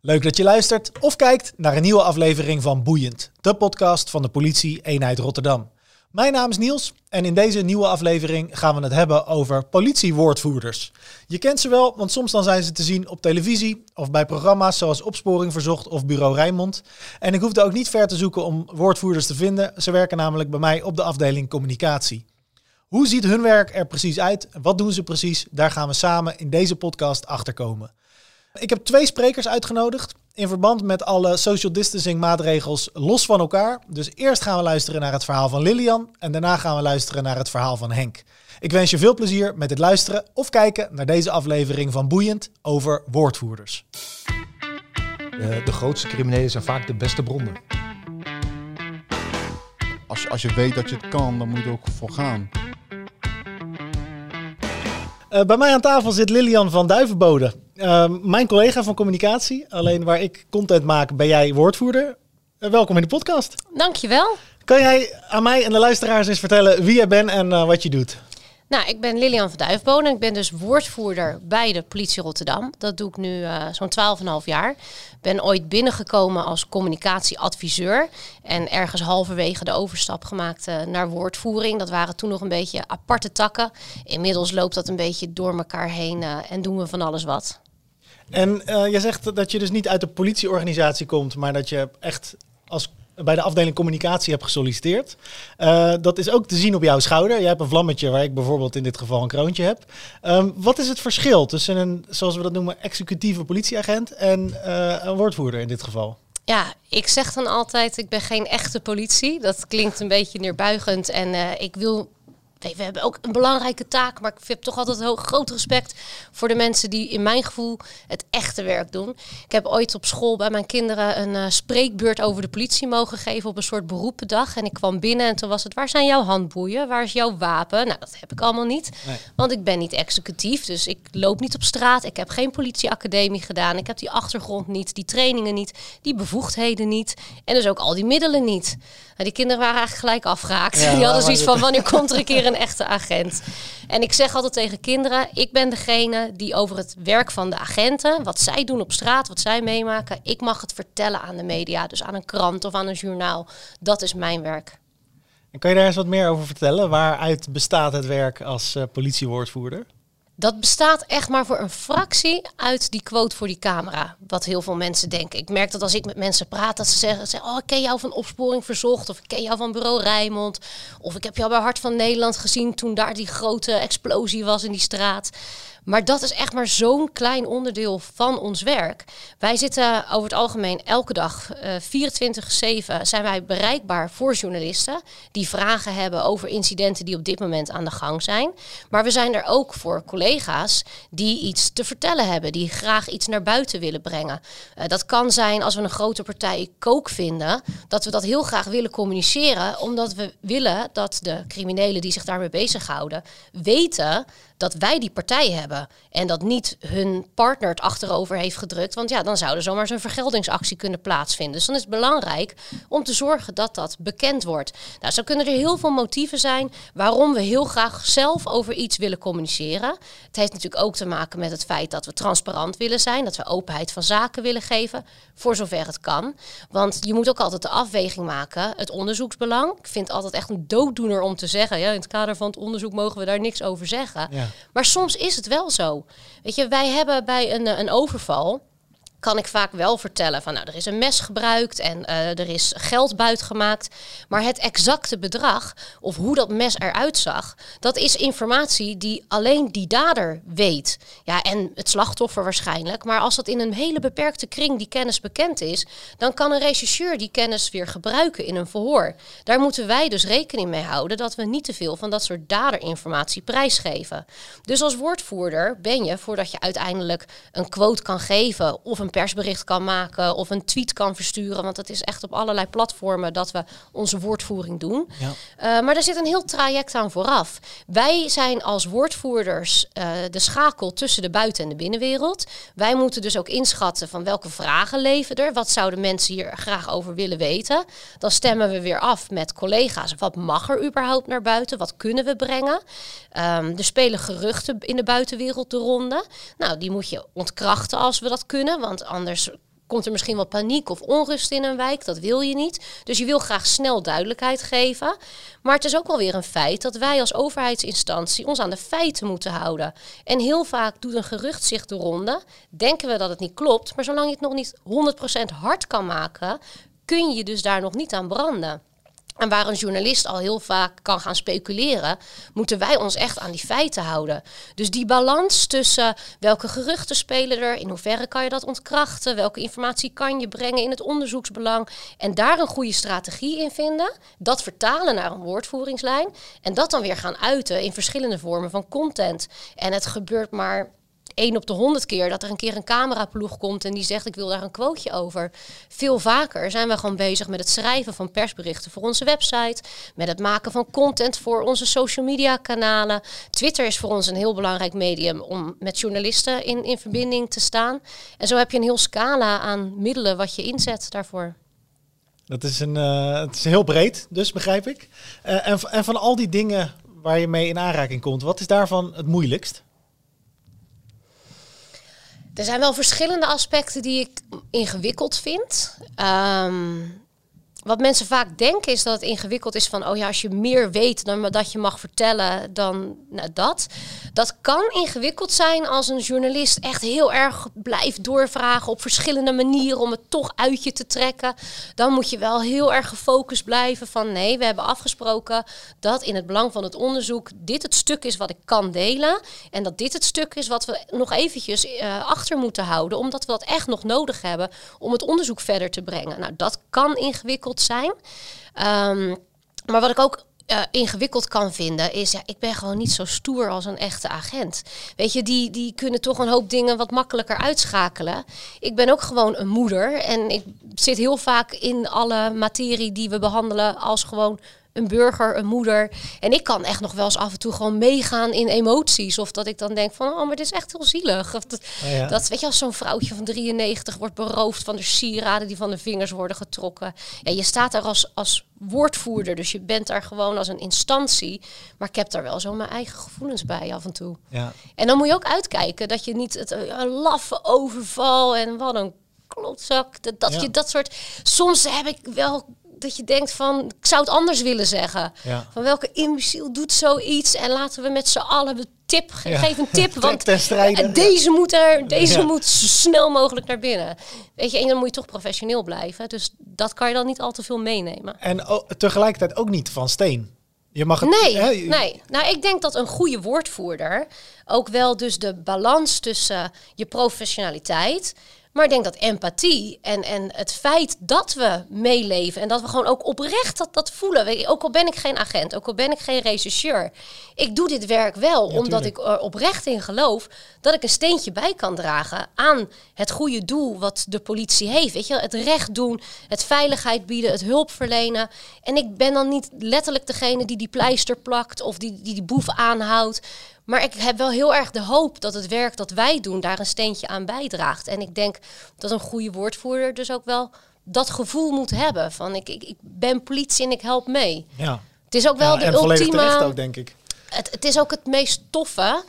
Leuk dat je luistert of kijkt naar een nieuwe aflevering van Boeiend, de podcast van de politie eenheid Rotterdam. Mijn naam is Niels en in deze nieuwe aflevering gaan we het hebben over politiewoordvoerders. Je kent ze wel, want soms dan zijn ze te zien op televisie of bij programma's zoals Opsporing Verzocht of Bureau Rijnmond. En ik hoefde ook niet ver te zoeken om woordvoerders te vinden. Ze werken namelijk bij mij op de afdeling communicatie. Hoe ziet hun werk er precies uit? Wat doen ze precies? Daar gaan we samen in deze podcast achter komen. Ik heb twee sprekers uitgenodigd in verband met alle social distancing maatregels los van elkaar. Dus eerst gaan we luisteren naar het verhaal van Lilian en daarna gaan we luisteren naar het verhaal van Henk. Ik wens je veel plezier met het luisteren of kijken naar deze aflevering van Boeiend over woordvoerders. De, de grootste criminelen zijn vaak de beste bronnen. Als je, als je weet dat je het kan, dan moet je er ook voor gaan. Uh, bij mij aan tafel zit Lilian van Duivenbode. Uh, mijn collega van communicatie. Alleen waar ik content maak, ben jij woordvoerder. Uh, welkom in de podcast. Dankjewel. Kan jij aan mij en de luisteraars eens vertellen wie jij bent en wat je doet? Nou, ik ben Lilian van Duifbonen. Ik ben dus woordvoerder bij de politie Rotterdam. Dat doe ik nu uh, zo'n 12,5 jaar. Ben ooit binnengekomen als communicatieadviseur. En ergens halverwege de overstap gemaakt uh, naar woordvoering. Dat waren toen nog een beetje aparte takken. Inmiddels loopt dat een beetje door elkaar heen uh, en doen we van alles wat. En jij zegt dat je dus niet uit de politieorganisatie komt, maar dat je echt als bij de afdeling communicatie heb gesolliciteerd. Uh, dat is ook te zien op jouw schouder. Jij hebt een vlammetje waar ik bijvoorbeeld in dit geval een kroontje heb. Um, wat is het verschil tussen een, zoals we dat noemen, executieve politieagent en uh, een woordvoerder in dit geval? Ja, ik zeg dan altijd, ik ben geen echte politie. Dat klinkt een beetje neerbuigend en uh, ik wil we hebben ook een belangrijke taak, maar ik heb toch altijd hoog, groot respect voor de mensen die in mijn gevoel het echte werk doen. Ik heb ooit op school bij mijn kinderen een uh, spreekbeurt over de politie mogen geven op een soort beroependag. En ik kwam binnen en toen was het, waar zijn jouw handboeien? Waar is jouw wapen? Nou, dat heb ik allemaal niet, nee. want ik ben niet executief. Dus ik loop niet op straat. Ik heb geen politieacademie gedaan. Ik heb die achtergrond niet, die trainingen niet, die bevoegdheden niet. En dus ook al die middelen niet. Nou, die kinderen waren eigenlijk gelijk afgehaakt. Ja, die hadden zoiets van, wanneer komt er een keer een echte agent? En ik zeg altijd tegen kinderen, ik ben degene die over het werk van de agenten, wat zij doen op straat, wat zij meemaken, ik mag het vertellen aan de media, dus aan een krant of aan een journaal. Dat is mijn werk. En kan je daar eens wat meer over vertellen? Waaruit bestaat het werk als uh, politiewoordvoerder? Dat bestaat echt maar voor een fractie uit die quote voor die camera. Wat heel veel mensen denken. Ik merk dat als ik met mensen praat, dat ze zeggen: Oh, ik ken jou van Opsporing Verzocht. Of ik ken jou van Bureau Rijmond. Of ik heb jou bij Hart van Nederland gezien toen daar die grote explosie was in die straat. Maar dat is echt maar zo'n klein onderdeel van ons werk. Wij zitten over het algemeen elke dag uh, 24-7 zijn wij bereikbaar voor journalisten die vragen hebben over incidenten die op dit moment aan de gang zijn. Maar we zijn er ook voor collega's die iets te vertellen hebben, die graag iets naar buiten willen brengen. Uh, dat kan zijn als we een grote partij kook vinden, dat we dat heel graag willen communiceren, omdat we willen dat de criminelen die zich daarmee bezighouden weten dat wij die partij hebben. En dat niet hun partner het achterover heeft gedrukt. Want ja, dan zou er zomaar zo'n vergeldingsactie kunnen plaatsvinden. Dus dan is het belangrijk om te zorgen dat dat bekend wordt. Nou, zo kunnen er heel veel motieven zijn waarom we heel graag zelf over iets willen communiceren. Het heeft natuurlijk ook te maken met het feit dat we transparant willen zijn. Dat we openheid van zaken willen geven. Voor zover het kan. Want je moet ook altijd de afweging maken. Het onderzoeksbelang. Ik vind het altijd echt een dooddoener om te zeggen. Ja, in het kader van het onderzoek mogen we daar niks over zeggen. Ja. Maar soms is het wel zo. Weet je, wij hebben bij een, een overval kan ik vaak wel vertellen van nou, er is een mes gebruikt en uh, er is geld buitgemaakt. Maar het exacte bedrag of hoe dat mes eruit zag, dat is informatie die alleen die dader weet. Ja, en het slachtoffer waarschijnlijk. Maar als dat in een hele beperkte kring die kennis bekend is, dan kan een rechercheur die kennis weer gebruiken in een verhoor. Daar moeten wij dus rekening mee houden dat we niet te veel van dat soort daderinformatie prijsgeven. Dus als woordvoerder ben je, voordat je uiteindelijk een quote kan geven of een persbericht kan maken of een tweet kan versturen. Want het is echt op allerlei platformen dat we onze woordvoering doen. Ja. Uh, maar er zit een heel traject aan vooraf. Wij zijn als woordvoerders uh, de schakel tussen de buiten- en de binnenwereld. Wij moeten dus ook inschatten van welke vragen leven er. Wat zouden mensen hier graag over willen weten? Dan stemmen we weer af met collega's. Wat mag er überhaupt naar buiten? Wat kunnen we brengen? Um, er spelen geruchten in de buitenwereld de ronde. Nou, die moet je ontkrachten als we dat kunnen. Want anders komt er misschien wat paniek of onrust in een wijk. Dat wil je niet. Dus je wil graag snel duidelijkheid geven. Maar het is ook wel weer een feit dat wij als overheidsinstantie ons aan de feiten moeten houden. En heel vaak doet een gerucht zich de ronde. Denken we dat het niet klopt. Maar zolang je het nog niet 100% hard kan maken, kun je dus daar nog niet aan branden. En waar een journalist al heel vaak kan gaan speculeren, moeten wij ons echt aan die feiten houden. Dus die balans tussen welke geruchten spelen er, in hoeverre kan je dat ontkrachten, welke informatie kan je brengen in het onderzoeksbelang en daar een goede strategie in vinden, dat vertalen naar een woordvoeringslijn en dat dan weer gaan uiten in verschillende vormen van content. En het gebeurt maar één op de honderd keer dat er een keer een cameraploeg komt en die zegt ik wil daar een quoteje over. Veel vaker zijn we gewoon bezig met het schrijven van persberichten voor onze website, met het maken van content voor onze social media kanalen. Twitter is voor ons een heel belangrijk medium om met journalisten in, in verbinding te staan. En zo heb je een heel scala aan middelen wat je inzet daarvoor. Dat is, een, uh, het is heel breed, dus begrijp ik. Uh, en, en van al die dingen waar je mee in aanraking komt, wat is daarvan het moeilijkst? Er zijn wel verschillende aspecten die ik ingewikkeld vind. Um, wat mensen vaak denken is dat het ingewikkeld is van, oh ja, als je meer weet dan dat je mag vertellen, dan nou, dat. Dat kan ingewikkeld zijn als een journalist echt heel erg blijft doorvragen op verschillende manieren om het toch uit je te trekken. Dan moet je wel heel erg gefocust blijven van, nee, we hebben afgesproken dat in het belang van het onderzoek dit het stuk is wat ik kan delen. En dat dit het stuk is wat we nog eventjes uh, achter moeten houden, omdat we dat echt nog nodig hebben om het onderzoek verder te brengen. Nou, dat kan ingewikkeld zijn. Ehm, maar wat ik ook uh, ingewikkeld kan vinden, is ja, ik ben gewoon niet zo stoer als een echte agent. Weet je, die, die kunnen toch een hoop dingen wat makkelijker uitschakelen. Ik ben ook gewoon een moeder en ik zit heel vaak in alle materie die we behandelen als gewoon een burger, een moeder. En ik kan echt nog wel eens af en toe gewoon meegaan in emoties. Of dat ik dan denk van, oh, maar dit is echt heel zielig. Of dat, oh dat weet je, als zo'n vrouwtje van 93 wordt beroofd van de sieraden die van de vingers worden getrokken. Ja, je staat daar als, als woordvoerder, dus je bent daar gewoon als een instantie. Maar ik heb daar wel zo mijn eigen gevoelens bij af en toe. Ja. En dan moet je ook uitkijken dat je niet het uh, laffe overval en wat een klotzak. Dat, dat je dat soort. Soms heb ik wel dat je denkt van, ik zou het anders willen zeggen. Van welke imbeciel doet zoiets en laten we met z'n allen de tip, ja. geef een tip, want deze moet er, deze moet zo snel mogelijk naar binnen. Weet je, en dan moet je toch professioneel blijven. Dus dat kan je dan niet al te veel meenemen. En tegelijkertijd ook niet van steen. Je mag het, nee, hè? nee. Nou, ik denk dat een goede woordvoerder ook wel dus de balans tussen je professionaliteit maar ik denk dat empathie en, en het feit dat we meeleven en dat we gewoon ook oprecht dat, dat voelen. Ook al ben ik geen agent, ook al ben ik geen rechercheur. Ik doe dit werk wel omdat ik er oprecht in geloof dat ik een steentje bij kan dragen aan het goede doel wat de politie heeft. Weet je, het recht doen, het veiligheid bieden, het hulp verlenen. En ik ben dan niet letterlijk degene die die pleister plakt of die die, die boef aanhoudt. Maar ik heb wel heel erg de hoop dat het werk dat wij doen daar een steentje aan bijdraagt. En ik denk dat een goede woordvoerder dus ook wel dat gevoel moet hebben van ik, ik, ik ben politie en ik help mee. Ja. Het is ook wel ja, de en ultieme. ook, denk ik. Het, het is ook het meest toffe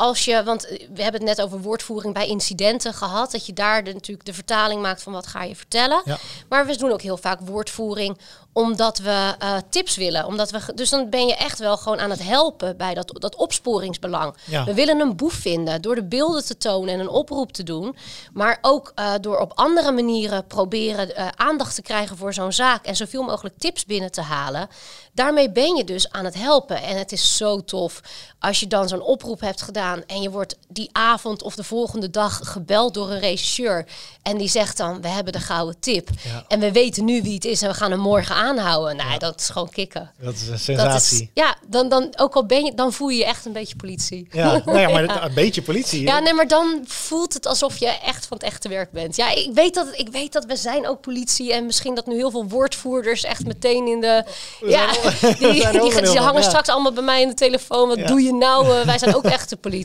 als je, want we hebben het net over woordvoering bij incidenten gehad, dat je daar de, natuurlijk de vertaling maakt van wat ga je vertellen. Ja. Maar we doen ook heel vaak woordvoering omdat we uh, tips willen. Omdat we, dus dan ben je echt wel gewoon aan het helpen bij dat, dat opsporingsbelang. We willen een boef vinden door de beelden te tonen en een oproep te doen. Maar ook uh, door op andere manieren proberen uh, aandacht te krijgen voor zo'n zaak en zoveel mogelijk tips binnen te halen. Daarmee ben je dus aan het helpen. En het is zo tof als je dan zo'n oproep hebt gedaan en je wordt die avond of de volgende dag gebeld door een regisseur. En die zegt dan, we hebben de gouden tip. En we weten nu wie het is en we gaan hem morgen aanhouden. Nou, dat is gewoon kicken. Dat is een sensatie. Is, ja, dan, dan, ook al ben je, dan voel je je echt een beetje politie. Ja, nou ja maar een beetje politie. Ja, nee, maar dan voelt het alsof je echt van het echte werk bent. Ja, ik weet dat, ik weet dat we zijn ook politie en misschien dat nu heel veel woordvoerders echt meteen in de... ja, die, die, die, hangen straks allemaal bij mij in de telefoon. Wat doe je nou? Uh, wij zijn ook echte politie.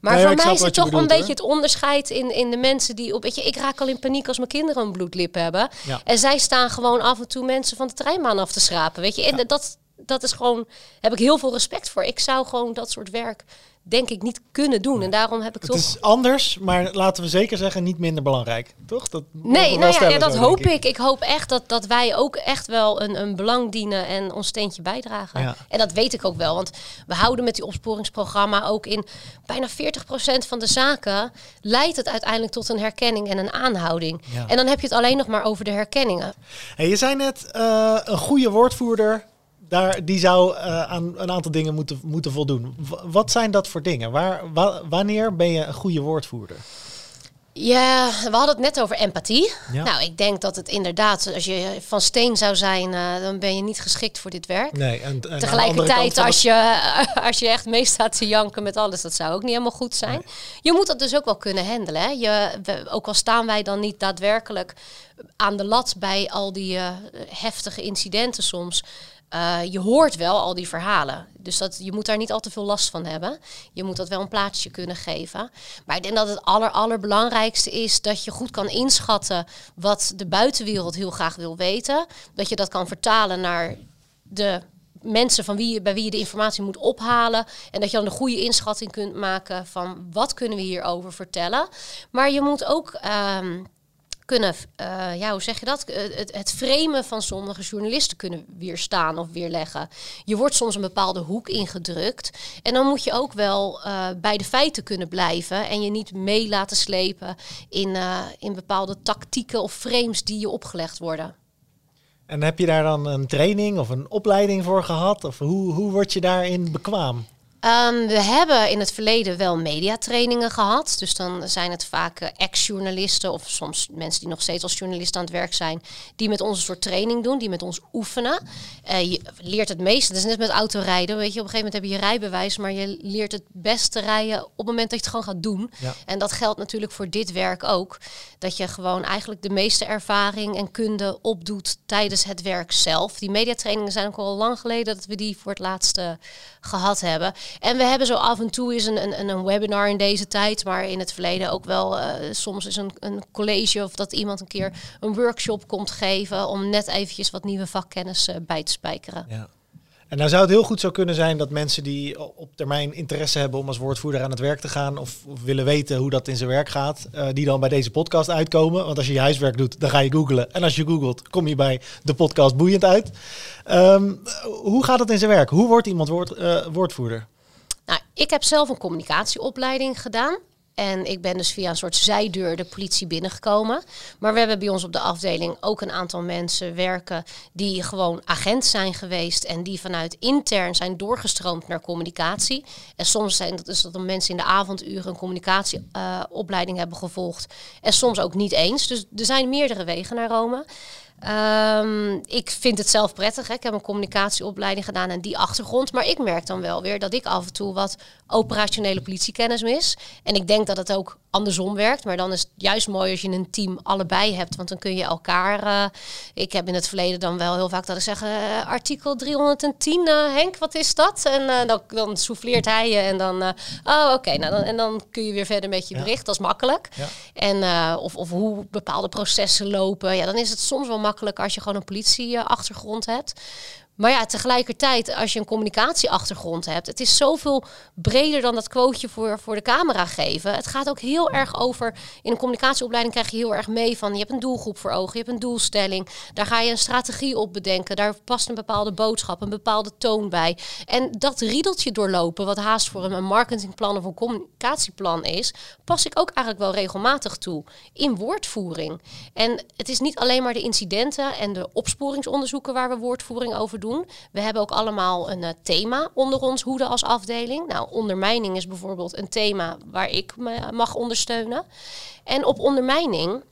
Maar voor mij is het toch een beetje het onderscheid in, in de mensen die op. Weet je, ik raak al in paniek als mijn kinderen een bloedlip hebben. En zij staan gewoon af en toe mensen van de treinbaan af te schrapen. Weet je, en dat, dat is gewoon, heb ik heel veel respect voor. Ik zou gewoon dat soort werk denk ik niet kunnen doen. En daarom heb ik Het toch... is anders, maar laten we zeker zeggen niet minder belangrijk. Toch? Dat Nee, nou ja, ja, dat zo, hoop ik. ik. hoop echt dat, dat wij ook echt wel een, een belang dienen en ons steentje bijdragen. Ja. En dat weet ik ook wel, want we houden met die opsporingsprogramma ook in bijna 40% van de zaken leidt het uiteindelijk tot een herkenning en een aanhouding. Ja. En dan heb je het alleen nog maar over de herkenningen. Hey, je zei net, eh, een goede woordvoerder, daar, die zou eh, aan een aantal dingen moeten, moeten voldoen. W- wat zijn dat voor dingen? Waar, wa- wanneer ben je een goede woordvoerder? Ja, we hadden het net over empathie. Ja. Nou, ik denk dat het inderdaad, als je van steen zou zijn, eh, dan ben je niet geschikt voor dit werk. Nee, en, Tegelijkertijd, als je, als je echt mee staat te janken met alles, dat zou ook niet helemaal goed zijn. Je moet dat dus ook wel kunnen handelen. Hè? Je, we- ook al staan wij dan niet daadwerkelijk aan de lat bij al die eh, heftige incidenten soms. Eh, je hoort wel al die verhalen. Dus dat, je moet daar niet al te veel last van hebben. Je moet dat wel een plaatsje kunnen geven. Maar ik denk dat het aller, allerbelangrijkste is dat je goed kan inschatten wat de buitenwereld heel graag wil weten. Dat je dat kan vertalen naar de mensen van wie je, bij wie je de informatie moet ophalen. En dat je dan de goede inschatting kunt maken van wat kunnen we hierover vertellen. Maar je moet ook ehm, kunnen, eh, ja, hoe zeg je dat? Eh, Het, het framen van sommige journalisten kunnen weerstaan of weerleggen. Je wordt soms een bepaalde hoek ingedrukt. En dan moet je ook wel eh, bij de feiten kunnen blijven. En je niet mee laten slepen in, in bepaalde tactieken of frames die je opgelegd worden. En heb je daar dan een training of een opleiding voor gehad? Of hoe, hoe word je daarin bekwaam? Ehm, we hebben in het verleden wel mediatrainingen gehad. Dus dan zijn het vaak eh, ex-journalisten of soms mensen die nog steeds als journalist aan het werk zijn, die met ons een soort training doen, die met ons oefenen. Eh, je leert het meeste. Dat is net met autorijden. Weet je, op een gegeven moment heb je je rijbewijs, maar je leert het beste rijden op het moment dat je het gewoon gaat doen. Ja. En dat geldt natuurlijk voor dit werk ook. Dat je gewoon eigenlijk de meeste ervaring en kunde opdoet tijdens het werk zelf. Die mediatrainingen zijn ook al lang geleden dat we die voor het laatste gehad hebben. En we hebben zo af en toe eens een, een, een webinar in deze tijd, maar in het verleden ook wel eh, soms is een, een college of dat iemand een keer een workshop komt geven om net eventjes wat nieuwe vakkennis eh, bij te spijkeren. Ja. En nou zou het heel goed zo kunnen zijn dat mensen die op termijn interesse hebben om als woordvoerder aan het werk te gaan of, willen weten hoe dat in zijn werk gaat, eh, die dan bij deze podcast uitkomen. Want als je je huiswerk doet, dan ga je googlen. En als je googelt, kom je bij de podcast boeiend uit. Ehm, hoe gaat het in zijn werk? Hoe wordt iemand woord, woordvoerder? Nou, ik heb zelf een communicatieopleiding gedaan. En ik ben dus via een soort zijdeur de politie binnengekomen. Maar we hebben bij ons op de afdeling ook een aantal mensen werken die gewoon agent zijn geweest en die vanuit intern zijn doorgestroomd naar communicatie. En soms zijn dat dus dat mensen in de avonduren een communicatieopleiding hebben gevolgd. En soms ook niet eens. Dus er zijn meerdere wegen naar Rome. Ehm, ik vind het zelf prettig. Hè. Ik heb een communicatieopleiding gedaan en die achtergrond. Maar ik merk dan wel weer dat ik af en toe wat operationele politiekennis mis. En ik denk dat het ook andersom werkt. Maar dan is het juist mooi als je een team allebei hebt. Want dan kun je elkaar... eh, ik heb in het verleden dan wel heel vaak dat ik zeg... eh, artikel 310, eh, Henk, wat is dat? En dan, dan souffleert hij je en dan... oh, oké. nou, dan, en dan kun je weer verder met je Ja. bericht. Dat is makkelijk. Ja. En of, of hoe bepaalde processen lopen. Ja, dan is het soms wel makkelijk als je gewoon een politieachtergrond hebt. Maar ja, tegelijkertijd, als je een communicatieachtergrond hebt, het is zoveel breder dan dat quoteje voor, voor de camera geven. Het gaat ook heel erg over. In een communicatieopleiding krijg je heel erg mee van je hebt een doelgroep voor ogen, je hebt een doelstelling. Daar ga je een strategie op bedenken. Daar past een bepaalde boodschap, een bepaalde toon bij. En dat riedeltje doorlopen, wat haast voor een, marketingplan of een communicatieplan is, pas ik ook eigenlijk wel regelmatig toe in woordvoering. En het is niet alleen maar de incidenten en de opsporingsonderzoeken waar we woordvoering over doen. We hebben ook allemaal een eh, thema onder ons hoede als afdeling. Nou, ondermijning is bijvoorbeeld een thema waar ik me mag ondersteunen. En op ondermijning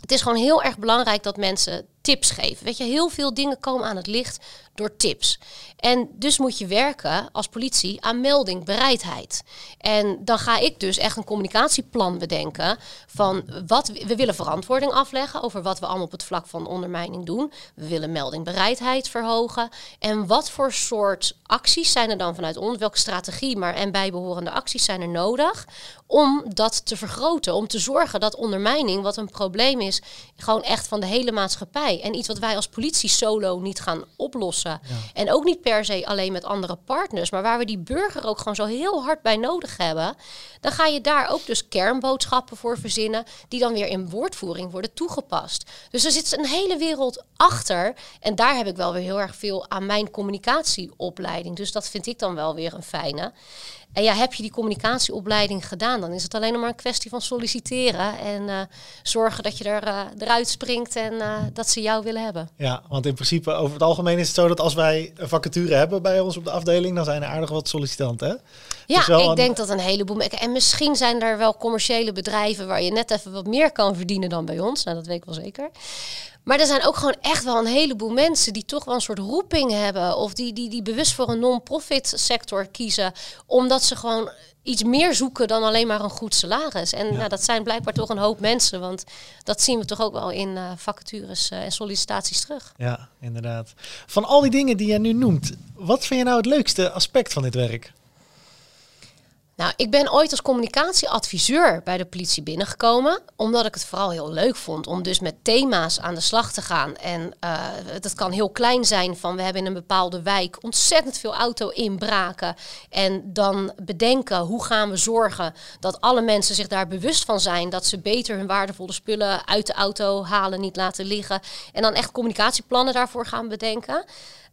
het is gewoon heel erg belangrijk dat mensen tips geven. Weet je, heel veel dingen komen aan het licht door tips. En dus moet je werken als politie aan melding, bereidheid. En dan ga ik dus echt een communicatieplan bedenken van wat we willen verantwoording afleggen over wat we allemaal op het vlak van ondermijning doen. We willen melding, bereidheid verhogen. En wat voor soort acties zijn er dan vanuit ons? Welke strategie maar en bijbehorende acties zijn er nodig om dat te vergroten? Om te zorgen dat ondermijning, wat een probleem is, gewoon echt van de hele maatschappij. En iets wat wij als politie solo niet gaan oplossen En ook niet per se alleen met andere partners, maar waar we die burger ook gewoon zo heel hard bij nodig hebben. Dan ga je daar ook dus kernboodschappen voor verzinnen, die dan weer in woordvoering worden toegepast. Dus er zit een hele wereld achter. En daar heb ik wel weer heel erg veel aan mijn communicatieopleiding. Dus dat vind ik dan wel weer een fijne. En ja, heb je die communicatieopleiding gedaan, dan is het alleen nog maar een kwestie van solliciteren en eh, zorgen dat je er, uh, eruit springt en uh, dat ze jou willen hebben. Ja, want in principe over het algemeen is het zo dat als wij een vacature hebben bij ons op de afdeling, dan zijn er aardig wat sollicitanten. Hè? Ja, ik denk dat een heleboel. En misschien zijn er wel commerciële bedrijven waar je net even wat meer kan verdienen dan bij ons. Nou, dat weet ik wel zeker. Maar er zijn ook gewoon echt wel een heleboel mensen die toch wel een soort roeping hebben. Of die, die, die bewust voor een non-profit sector kiezen. Omdat ze gewoon iets meer zoeken dan alleen maar een goed salaris. En nou, dat zijn blijkbaar toch een hoop mensen. Want dat zien we toch ook wel in uh, vacatures uh, en sollicitaties terug. Ja, inderdaad. Van al die dingen die je nu noemt, wat vind je nou het leukste aspect van dit werk? Nou, ik ben ooit als communicatieadviseur bij de politie binnengekomen, omdat ik het vooral heel leuk vond om dus met thema's aan de slag te gaan. En uh, dat kan heel klein zijn van we hebben in een bepaalde wijk ontzettend veel auto-inbraken. En dan bedenken hoe gaan we zorgen dat alle mensen zich daar bewust van zijn, dat ze beter hun waardevolle spullen uit de auto halen, niet laten liggen. En dan echt communicatieplannen daarvoor gaan bedenken.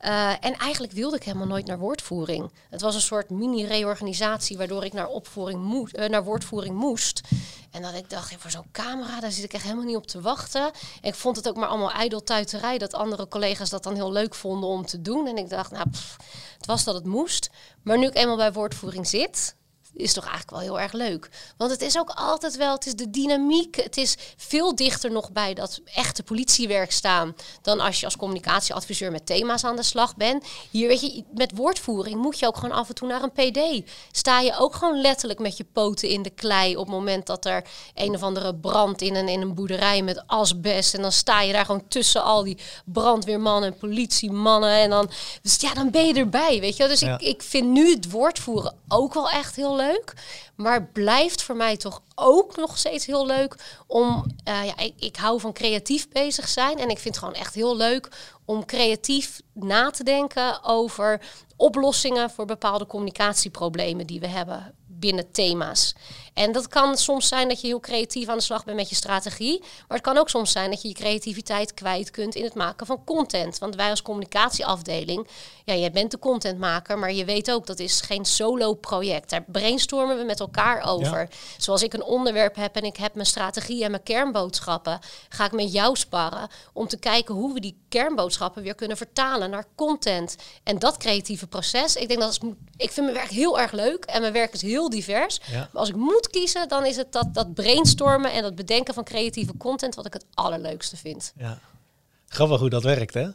Uh, en eigenlijk wilde ik helemaal nooit naar woordvoering. Het was een soort mini-reorganisatie waardoor ik naar, opvoering moest, uh, naar woordvoering moest. En dat ik dacht, voor zo'n camera, daar zit ik echt helemaal niet op te wachten. En ik vond het ook maar allemaal ijdeltuiterij dat andere collega's dat dan heel leuk vonden om te doen. En ik dacht, nou, het was dat het moest. Maar nu ik eenmaal bij woordvoering zit, is toch eigenlijk wel heel erg leuk. Want het is ook altijd wel, het is de dynamiek. Het is veel dichter nog bij dat echte politiewerk staan dan als je als communicatieadviseur met thema's aan de slag bent. Hier weet je, met woordvoering moet je ook gewoon af en toe naar een PD. Sta je ook gewoon letterlijk met je poten in de klei op het moment dat er een of andere brand in een, in een boerderij met asbest. En dan sta je daar gewoon tussen al die brandweermannen en politiemannen. En dan, dus ja, dan ben je erbij, weet je. Dus ik, ik vind nu het woordvoeren ook wel echt heel leuk leuk. Maar blijft voor mij toch ook nog steeds heel leuk om. Uh, ja, ik, ik hou van creatief bezig zijn. En ik vind het gewoon echt heel leuk om creatief na te denken over oplossingen voor bepaalde communicatieproblemen die we hebben binnen thema's. En dat kan soms zijn dat je heel creatief aan de slag bent met je strategie. Maar het kan ook soms zijn dat je je creativiteit kwijt kunt in het maken van content. Want wij als communicatieafdeling, ja, jij bent de contentmaker, maar je weet ook dat is geen solo project. Daar brainstormen we met elkaar over. Zoals ik een onderwerp heb en ik heb mijn strategie en mijn kernboodschappen, ga ik met jou sparren om te kijken hoe we die kernboodschappen weer kunnen vertalen naar content. En dat creatieve proces, ik denk dat is, ik vind mijn werk heel erg leuk en mijn werk is heel divers. Maar als ik moet kiezen, dan is het dat, dat brainstormen en dat bedenken van creatieve content wat ik het allerleukste vind. Ja, grappig hoe dat werkt, hè?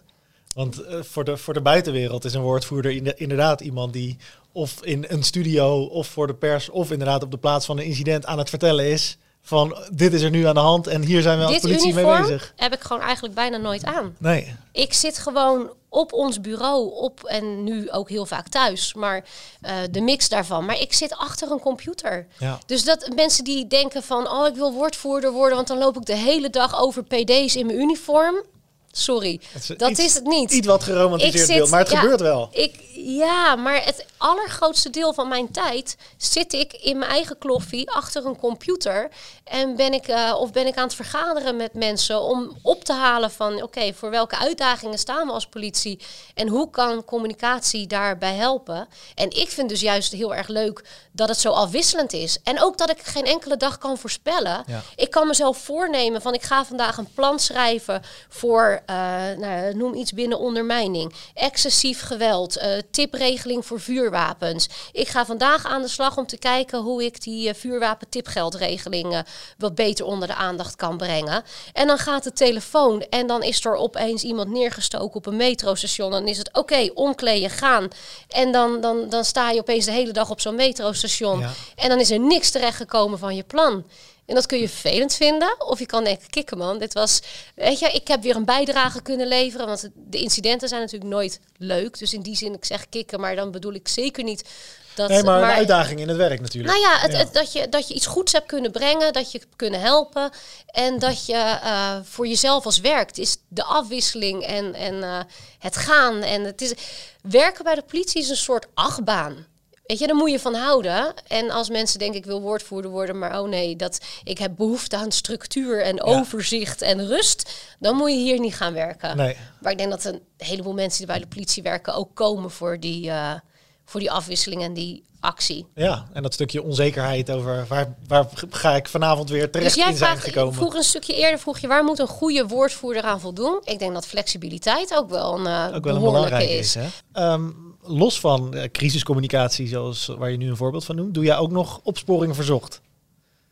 Want uh, voor, de, voor de buitenwereld is een woordvoerder inderdaad iemand die of in een studio of voor de pers of inderdaad op de plaats van een incident aan het vertellen is van dit is er nu aan de hand en hier zijn we als politie mee bezig. heb ik gewoon eigenlijk bijna nooit aan. Nee. Ik zit gewoon op ons bureau, op en nu ook heel vaak thuis, maar uh, de mix daarvan. Maar ik zit achter een computer. Ja. Dus dat mensen die denken van, oh, ik wil woordvoerder worden, want dan loop ik de hele dag over PD's in mijn uniform. Sorry, is dat iets, is het niet. Iets wat geromantiseerd beeld, maar het ja, gebeurt wel. Ik, ja, maar het allergrootste deel van mijn tijd zit ik in mijn eigen kloffie achter een computer. En ben ik, uh, of ben ik aan het vergaderen met mensen om op te halen van oké, voor welke uitdagingen staan we als politie en hoe kan communicatie daarbij helpen. En ik vind dus juist heel erg leuk dat het zo afwisselend is. En ook dat ik geen enkele dag kan voorspellen. Ja. Ik kan mezelf voornemen van ik ga vandaag een plan schrijven voor, uh, nou, noem iets binnen ondermijning, excessief geweld, uh, tipregeling voor vuurwapens. Ik ga vandaag aan de slag om te kijken hoe ik die uh, vuurwapen-tipgeldregeling wat beter onder de aandacht kan brengen. En dan gaat de telefoon en dan is er opeens iemand neergestoken op een metrostation. Dan is het oké, okay, omkleden, gaan. En dan, dan, dan sta je opeens de hele dag op zo'n metrostation. Ja. En dan is er niks terechtgekomen van je plan. En dat kun je vervelend vinden. Of je kan denken, kikken man, dit was... Weet je, ik heb weer een bijdrage kunnen leveren. Want de incidenten zijn natuurlijk nooit leuk. Dus in die zin, ik zeg kikken, maar dan bedoel ik zeker niet dat... nee, maar, een uitdaging in het werk natuurlijk. Nou ja, het, het- dat, je, dat je iets goeds hebt kunnen brengen, dat je hebt kunnen helpen. En dat je eh, voor jezelf als werkt, is de afwisseling en, en eh, het gaan. En het is, werken bij de politie is een soort achtbaan. Weet je, daar moet je van houden. En als mensen denken, ik wil woordvoerder worden, maar oh nee, dat, ik heb behoefte aan structuur en overzicht en rust, dan moet je hier niet gaan werken. Nee. Maar ik denk dat een heleboel mensen die bij de politie werken ook komen voor die, eh, voor die afwisseling en die actie. Ja, en dat stukje onzekerheid over waar, waar ga ik vanavond weer terecht Dus jij in zijn vraagt, gekomen. vroeg een stukje eerder, vroeg je waar moet een goede woordvoerder aan voldoen? Ik denk dat flexibiliteit ook wel een, ook wel een behoorlijke belangrijke is. is. Hè? Ehm, los van eh, crisiscommunicatie, zoals waar je nu een voorbeeld van noemt, doe jij ook nog opsporing verzocht.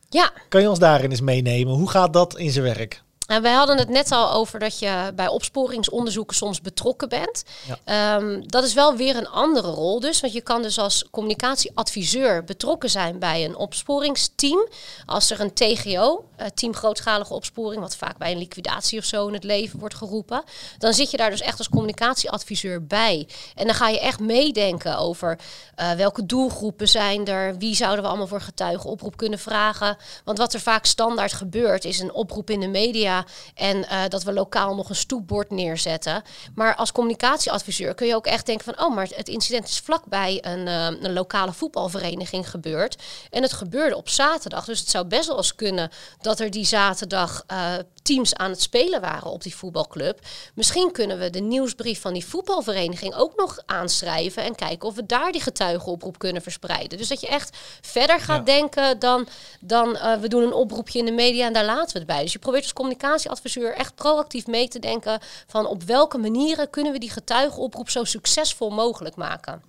Ja, Kan je ons daarin eens meenemen? Hoe gaat dat in zijn werk? en wij hadden het net al over dat je bij opsporingsonderzoeken soms betrokken bent. Ja. Ehm, dat is wel weer een andere rol dus, want je kan dus als communicatieadviseur betrokken zijn bij een opsporingsteam. Als er een TGO, eh, team grootschalige opsporing, wat vaak bij een liquidatie of zo in het leven wordt geroepen, dan zit je daar dus echt als communicatieadviseur bij. En dan ga je echt meedenken over eh, welke doelgroepen zijn er, wie zouden we allemaal voor getuigenoproep kunnen vragen. Want wat er vaak standaard gebeurt, is een oproep in de media en eh, dat we lokaal nog een stoepbord neerzetten. Maar als communicatieadviseur kun je ook echt denken van, oh, maar het incident is vlakbij een, eh, een lokale voetbalvereniging gebeurd. En het gebeurde op zaterdag. Dus het zou best wel eens kunnen dat er die zaterdag eh, teams aan het spelen waren op die voetbalclub. Misschien kunnen we de nieuwsbrief van die voetbalvereniging ook nog aanschrijven en kijken of we daar die getuigenoproep kunnen verspreiden. Dus dat je echt verder gaat Ja. denken dan, dan eh, we doen een oproepje in de media en daar laten we het bij. Dus je probeert als communicatieadviseur echt proactief mee te denken van op welke manieren kunnen we die getuigenoproep zo succesvol mogelijk maken.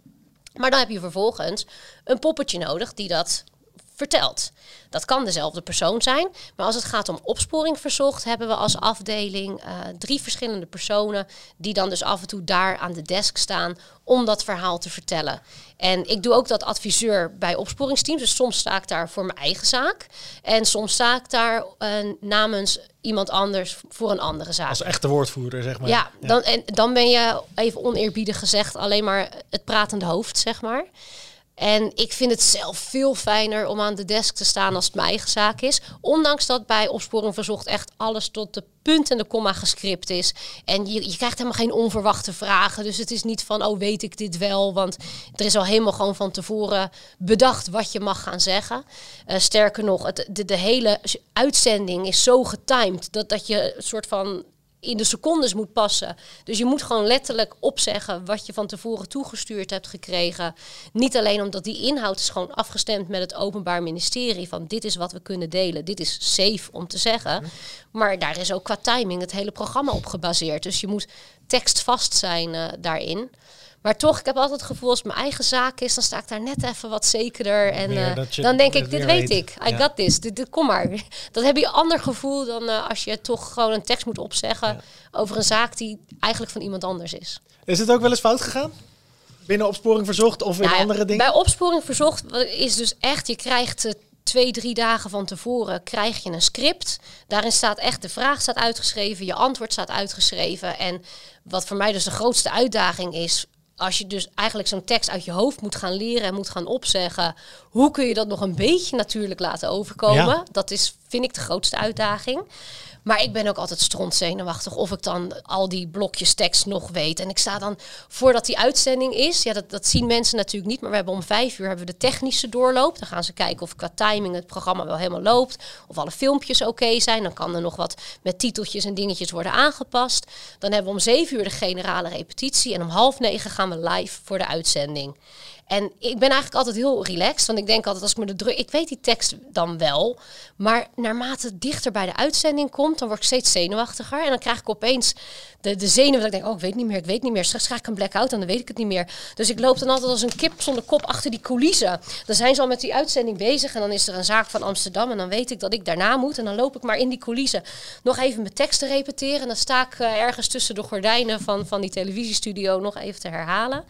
Maar dan heb je vervolgens een poppetje nodig die dat vertelt. Dat kan dezelfde persoon zijn, maar als het gaat om opsporing verzocht, hebben we als afdeling eh, drie verschillende personen die dan dus af en toe daar aan de desk staan om dat verhaal te vertellen. En ik doe ook dat adviseur bij opsporingsteams, dus soms sta ik daar voor mijn eigen zaak en soms sta ik daar eh, namens iemand anders voor een andere zaak. Als echte woordvoerder, zeg maar. Ja, dan, en dan ben je even oneerbiedig gezegd alleen maar het pratende hoofd, zeg maar. En ik vind het zelf veel fijner om aan de desk te staan als het mijn eigen zaak is. Ondanks dat bij opsporing verzocht echt alles tot de punt en de komma gescript is. En je, je krijgt helemaal geen onverwachte vragen. Dus het is niet van, oh weet ik dit wel? Want er is al helemaal gewoon van tevoren bedacht wat je mag gaan zeggen. Eh, sterker nog, het, de, de hele uitzending is zo getimed dat, dat je een soort van in de secondes moet passen. Dus je moet gewoon letterlijk opzeggen wat je van tevoren toegestuurd hebt gekregen. Niet alleen omdat die inhoud is gewoon afgestemd met het Openbaar Ministerie van dit is wat we kunnen delen, dit is safe om te zeggen. Maar daar is ook qua timing het hele programma op gebaseerd. Dus je moet tekstvast zijn eh, daarin. Maar toch, ik heb altijd het gevoel als het mijn eigen zaak is, dan sta ik daar net even wat zekerder. En eh, dan denk ik, dit weet weet. ik. I Ja. got this. Dit, dit- kom maar. Dat heb je een ander gevoel dan eh, als je toch gewoon een tekst moet opzeggen over een zaak die eigenlijk van iemand anders is. Is het ook wel eens fout gegaan? Binnen opsporing verzocht of in Nou ja, andere dingen? Bij opsporing verzocht is dus echt, je krijgt eh, twee, drie dagen van tevoren krijg je een script. Daarin staat echt, de vraag staat uitgeschreven, je antwoord staat uitgeschreven. En wat voor mij dus de grootste uitdaging is, als je dus eigenlijk zo'n tekst uit je hoofd moet gaan leren en moet gaan opzeggen, hoe kun je dat nog een beetje natuurlijk laten overkomen? Ja. Dat is, vind ik, de grootste uitdaging. Maar ik ben ook altijd strontzenuwachtig of ik dan al die blokjes tekst nog weet. En ik sta dan, voordat die uitzending is, ja, dat, dat zien mensen natuurlijk niet, maar we hebben om vijf uur hebben we de technische doorloop. Dan gaan ze kijken of qua timing het programma wel helemaal loopt, of alle filmpjes oké zijn. Dan kan er nog wat met titeltjes en dingetjes worden aangepast. Dan hebben we om zeven uur de generale repetitie en om half negen gaan we live voor de uitzending. En ik ben eigenlijk altijd heel relaxed, want ik denk altijd als ik me de druk, ik weet die tekst dan wel, maar naarmate het dichter bij de uitzending komt, dan word ik steeds zenuwachtiger en dan krijg ik opeens de, de zenuwen dat ik denk, oh ik weet niet meer, ik weet niet meer, straks krijg ik een blackout en dan weet ik het niet meer. Dus ik loop dan altijd als een kip zonder kop achter die coulissen. Dan zijn ze al met die uitzending bezig en dan is er een zaak van Amsterdam en dan weet ik dat ik daarna moet en dan loop ik maar in die coulissen nog even mijn tekst te repeteren en dan sta ik eh, ergens tussen de gordijnen van, van die televisiestudio nog even te herhalen.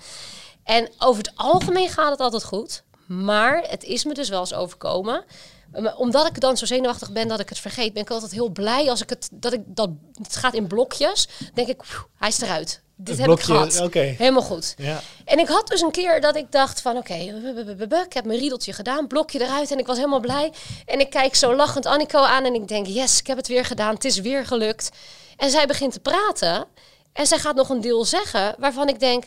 En over het algemeen gaat het altijd goed. Maar het is me dus wel eens overkomen Maar omdat ik dan zo zenuwachtig ben dat ik het vergeet, ben ik altijd heel blij als ik het dat ik dat het gaat in blokjes. Denk ik, "Phew, hij is eruit. Dit Het heb blokje, ik gehad. Helemaal goed. Ja. En ik had dus een keer dat ik dacht van oké, bu- ik heb mijn riedeltje gedaan, blokje eruit en ik was helemaal blij. En ik kijk zo lachend Annico aan en ik denk yes, ik heb het weer gedaan, het is weer gelukt. En zij begint te praten en zij gaat nog een deel zeggen waarvan ik denk,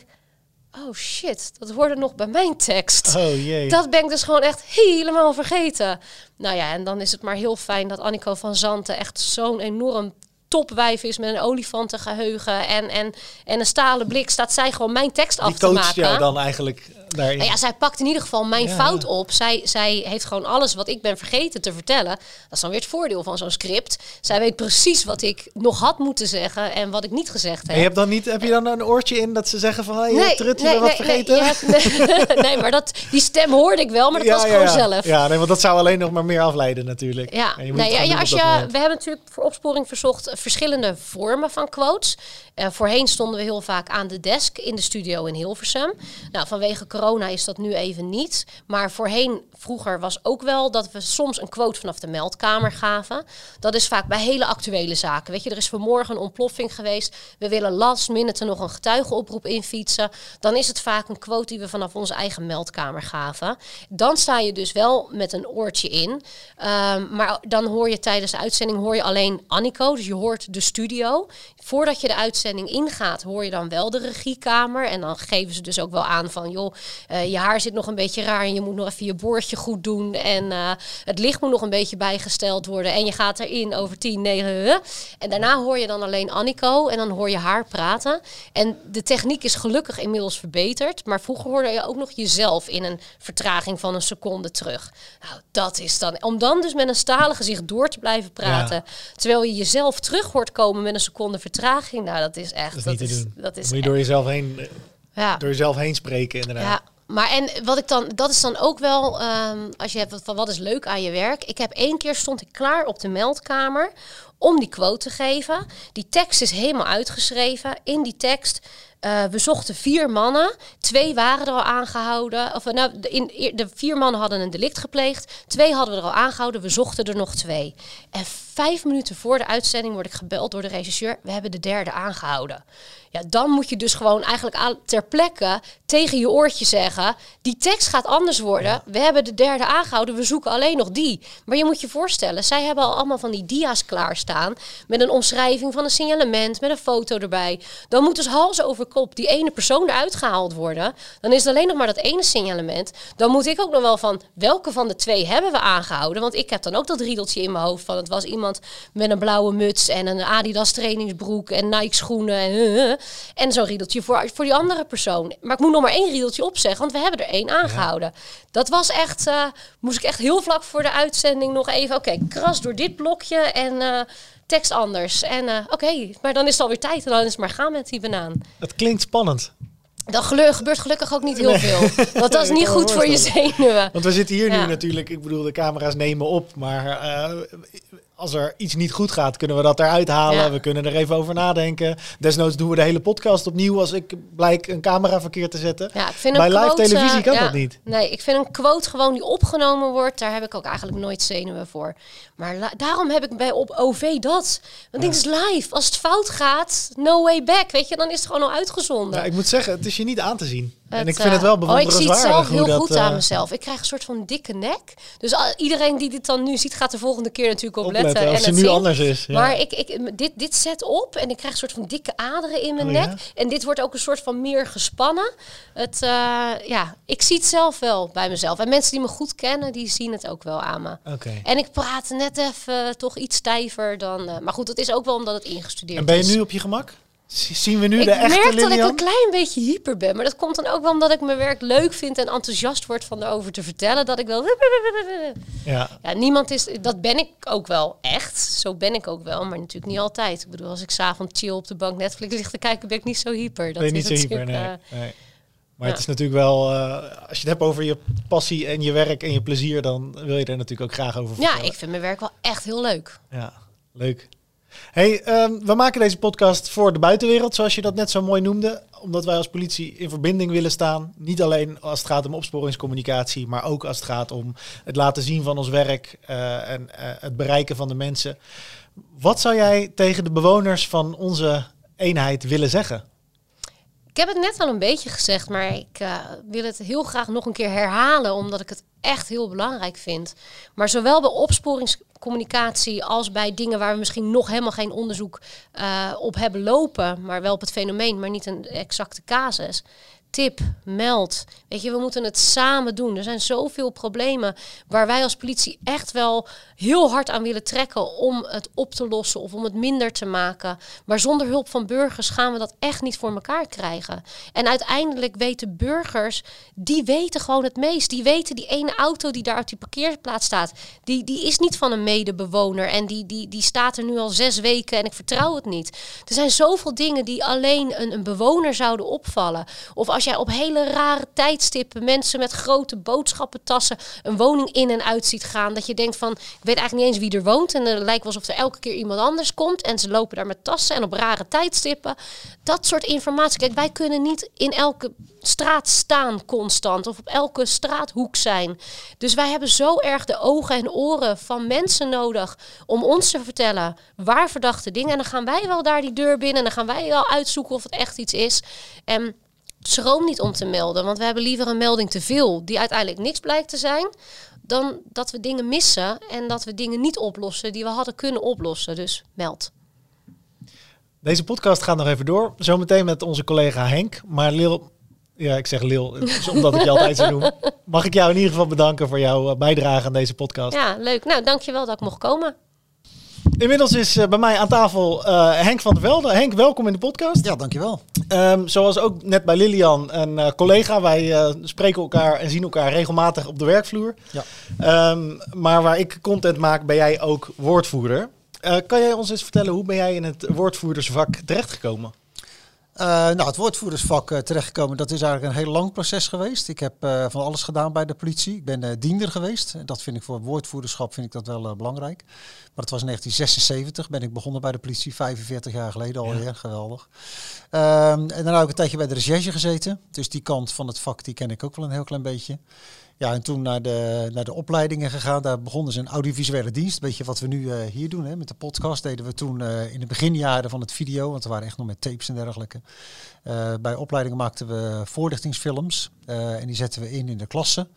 oh shit, dat hoorde nog bij mijn tekst. Oh jee. Dat ben ik dus gewoon echt helemaal vergeten. Nou ja, en dan is het maar heel fijn dat Annico van Zanten echt zo'n enorm topwijf is met een olifantengeheugen en, en, en een stalen blik. Staat zij gewoon mijn tekst af Die te coacht maken. jou dan eigenlijk daarin. Nou ja, zij pakt in ieder geval mijn Ja, fout ja. op. Zij, zij heeft gewoon alles wat ik ben vergeten te vertellen. Dat is dan weer het voordeel van zo'n script. Zij weet precies wat ik nog had moeten zeggen en wat ik niet gezegd heb. je hebt dan niet, heb je dan een oortje in dat ze zeggen van, hey, nee, Trut, je wat vergeten? Nee, hebt- nee, nee, maar dat, die stem hoorde ik wel, maar dat was gewoon ja. zelf. Ja, nee, want dat zou alleen nog maar meer afleiden natuurlijk. Ja, En je moet ja, als je, moment. we hebben natuurlijk voor opsporing verzocht eh, verschillende vormen van quotes. Eh, voorheen stonden we heel vaak aan de desk in de studio in Hilversum. Nou, vanwege corona is dat nu even niet. Maar voorheen, vroeger was ook wel dat we soms een quote vanaf de meldkamer gaven. Dat is vaak bij hele actuele zaken. Weet je, er is vanmorgen een ontploffing geweest. We willen last minute nog een getuigenoproep infietsen. Dan is het vaak een quote die we vanaf onze eigen meldkamer gaven. Dan sta je dus wel met een oortje in. Ehm, maar dan hoor je tijdens de uitzending hoor je alleen Annico. Dus je hoort de studio. Voordat je de uitzending ingaat, hoor je dan wel de regiekamer. En dan geven ze dus ook wel aan van... joh, eh, je haar zit nog een beetje raar... en je moet nog even je boordje goed doen. En eh, het licht moet nog een beetje bijgesteld worden. En je gaat erin over 10, 9... En daarna hoor je dan alleen Annico en dan hoor je haar praten. En de techniek is gelukkig inmiddels verbeterd. Maar vroeger hoorde je ook nog jezelf in een vertraging van een seconde terug. Nou, dat is dan... Om dan dus met een stalen gezicht door te blijven praten... terwijl je jezelf terug hoort komen met een seconde vertraging... Nou, dat is echt... Dat is. Dat moet je door jezelf heen, eh, ja. door jezelf heen spreken inderdaad. Ja, maar en wat ik dan, dat is dan ook wel, ehm, als je hebt van wat is leuk aan je werk. Ik heb één keer stond ik klaar op de meldkamer om die quote te geven. Die tekst is helemaal uitgeschreven. In die tekst, eh, we zochten vier mannen. Twee waren er al aangehouden. Of, nou, de, in, de vier mannen hadden een delict gepleegd. Twee hadden we er al aangehouden. We zochten er nog twee. En vijf minuten voor de uitzending word ik gebeld door de regisseur. We hebben de derde aangehouden. Ja, dan moet je dus gewoon eigenlijk aan, ter plekke tegen je oortje zeggen... die tekst gaat anders worden. We hebben de derde aangehouden, we zoeken alleen nog die. Maar je moet je voorstellen, zij hebben al allemaal van die dia's klaarstaan... met een omschrijving van een signalement, met een foto erbij. Dan moet dus hals over kop die ene persoon eruit gehaald worden. Dan is het alleen nog maar dat ene signalement. Dan moet ik ook nog wel van welke van de twee hebben we aangehouden. Want ik heb dan ook dat riedeltje in mijn hoofd van... het was iemand met een blauwe muts en een Adidas trainingsbroek en Nike schoenen... en uh, en zo'n riedeltje voor, voor die andere persoon. Maar ik moet nog maar één riedeltje opzeggen, want we hebben er één aangehouden. Dat was echt, uh, moest ik echt heel vlak voor de uitzending nog even... Oké, okay, kras door dit blokje en uh, tekst anders. En uh, oké, okay, maar dan is het alweer tijd en dan is het maar gaan met die banaan. Het klinkt spannend. Gelu gebeurt gelukkig ook niet heel nee. veel. Want dat is niet goed voor je zenuwen. Want we zitten hier ja. nu natuurlijk, ik bedoel, de camera's nemen op. Maar uh, als er iets niet goed gaat, kunnen we dat eruit halen. Ja. We kunnen er even over nadenken. Desnoods doen we de hele podcast opnieuw als ik blijk een camera verkeerd te zetten. Ja, ik vind Bij een live quote, televisie kan uh, dat niet. Nee, ik vind een quote gewoon die opgenomen wordt, daar heb ik ook eigenlijk nooit zenuwen voor. Maar daarom heb ik bij op OV dat. Want dit is live. Als het fout gaat, no way back. Weet je, dan is het gewoon al uitgezonden. Ja, ik moet zeggen, het is je niet aan te zien. Het, en ik vind het wel bewonderenswaardig. Oh, ik zie het zelf heel dat, goed aan mezelf. Ik krijg een soort van dikke nek. Dus iedereen die dit dan nu ziet, gaat de volgende keer natuurlijk op opletten. letten. Als en het nu zien. anders is. Ja. Maar ik, ik, dit, dit zet op en ik krijg een soort van dikke aderen in mijn oh, nek. Ja? En dit wordt ook een soort van meer gespannen. Het, uh, ja, ik zie het zelf wel bij mezelf. En mensen die me goed kennen, die zien het ook wel aan me. Okay. En ik praat net even toch iets stijver dan... Maar goed, dat is ook wel omdat het ingestudeerd is. En ben je nu op je gemak? Zien we nu ik de echte merk Lilian? dat ik een klein beetje hyper ben. Maar dat komt dan ook wel omdat ik mijn werk leuk vind en enthousiast word van erover te vertellen. Dat ik wel. Ja. ja, niemand is. Dat ben ik ook wel echt. Zo ben ik ook wel, maar natuurlijk niet altijd. Ik bedoel, als ik s'avonds chill op de bank Netflix lig te kijken, ben ik niet zo hyper. Dat ben je is niet zo hyper, nee. Uh, nee. Maar ja. het is natuurlijk wel, uh, als je het hebt over je passie en je werk en je plezier, dan wil je er natuurlijk ook graag over vertellen. Ja, ik vind mijn werk wel echt heel leuk. Ja, leuk. Hey, ehm, we maken deze podcast voor de buitenwereld, zoals je dat net zo mooi noemde. Omdat wij als politie in verbinding willen staan. Niet alleen als het gaat om opsporingscommunicatie, maar ook als het gaat om het laten zien van ons werk eh, en eh, het bereiken van de mensen. Wat zou jij tegen de bewoners van onze eenheid willen zeggen? Ik heb het net al een beetje gezegd, maar ik uh, wil het heel graag nog een keer herhalen, omdat ik het echt heel belangrijk vind. Maar zowel bij opsporingscommunicatie als bij dingen waar we misschien nog helemaal geen onderzoek uh, op hebben lopen, maar wel op het fenomeen, maar niet een exacte casus, tip, meld. Weet je, we moeten het samen doen. Er zijn zoveel problemen waar wij als politie echt wel heel hard aan willen trekken om het op te lossen of om het minder te maken. Maar zonder hulp van burgers gaan we dat echt niet voor elkaar krijgen. En uiteindelijk weten burgers, die weten gewoon het meest. Die weten die ene auto die daar op die parkeerplaats staat, die, die is niet van een medebewoner en die, die, die staat er nu al zes weken en ik vertrouw het niet. Er zijn zoveel dingen die alleen een, een bewoner zouden opvallen. Of als jij op hele rare tijdstippen mensen met grote boodschappentassen een woning in en uit ziet gaan, dat je denkt van, ik weet eigenlijk niet eens wie er woont en het lijkt alsof er elke keer iemand anders komt en ze lopen daar met tassen en op rare tijdstippen. Dat soort informatie. Kijk, wij kunnen niet in elke straat staan constant of op elke straathoek zijn. Dus wij hebben zo erg de ogen en oren van mensen nodig om ons te vertellen waar verdachte dingen. En dan gaan wij wel daar die deur binnen en dan gaan wij wel uitzoeken of het echt iets is. En schroom niet om te melden, want we hebben liever een melding te veel die uiteindelijk niks blijkt te zijn, dan dat we dingen missen en dat we dingen niet oplossen die we hadden kunnen oplossen. Dus meld. Deze podcast gaat nog even door. Zometeen met onze collega Henk. Maar Lil, ja, ik zeg Lil, omdat ik je altijd zo noem. Mag ik jou in ieder geval bedanken voor jouw bijdrage aan deze podcast. Ja, leuk. Nou, dankjewel dat ik mocht komen. Inmiddels is uh, bij mij aan tafel uh, Henk van der Velde. Henk, welkom in de podcast. Ja, dankjewel. Um, zoals ook net bij Lilian, een uh, collega. Wij spreken elkaar en zien elkaar regelmatig op de werkvloer. Ja. Um, maar waar ik content maak, ben jij ook woordvoerder. kan jij ons eens vertellen, hoe ben jij in het woordvoerdersvak terechtgekomen? Uh, nou, het woordvoerdersvak uh, terechtgekomen, dat is eigenlijk een heel lang proces geweest. Ik heb uh, van alles gedaan bij de politie. Ik ben diender geweest. Dat vind ik voor woordvoerderschap vind ik dat wel belangrijk. Maar het was in 1976, ben ik begonnen bij de politie, 45 jaar geleden alweer. Ja. Geweldig. Ehm, en dan heb ik een tijdje bij de recherche gezeten. Dus die kant van het vak, die ken ik ook wel een heel klein beetje. Ja, en toen naar de, naar de opleidingen gegaan. Daar begonnen ze een audiovisuele dienst. Weet je wat we nu uh, hier doen hè? met de podcast. Deden we toen uh, in de beginjaren van het video. Want we waren echt nog met tapes en dergelijke. Uh, bij opleidingen maakten we voorlichtingsfilms. en die zetten we in in de klassen.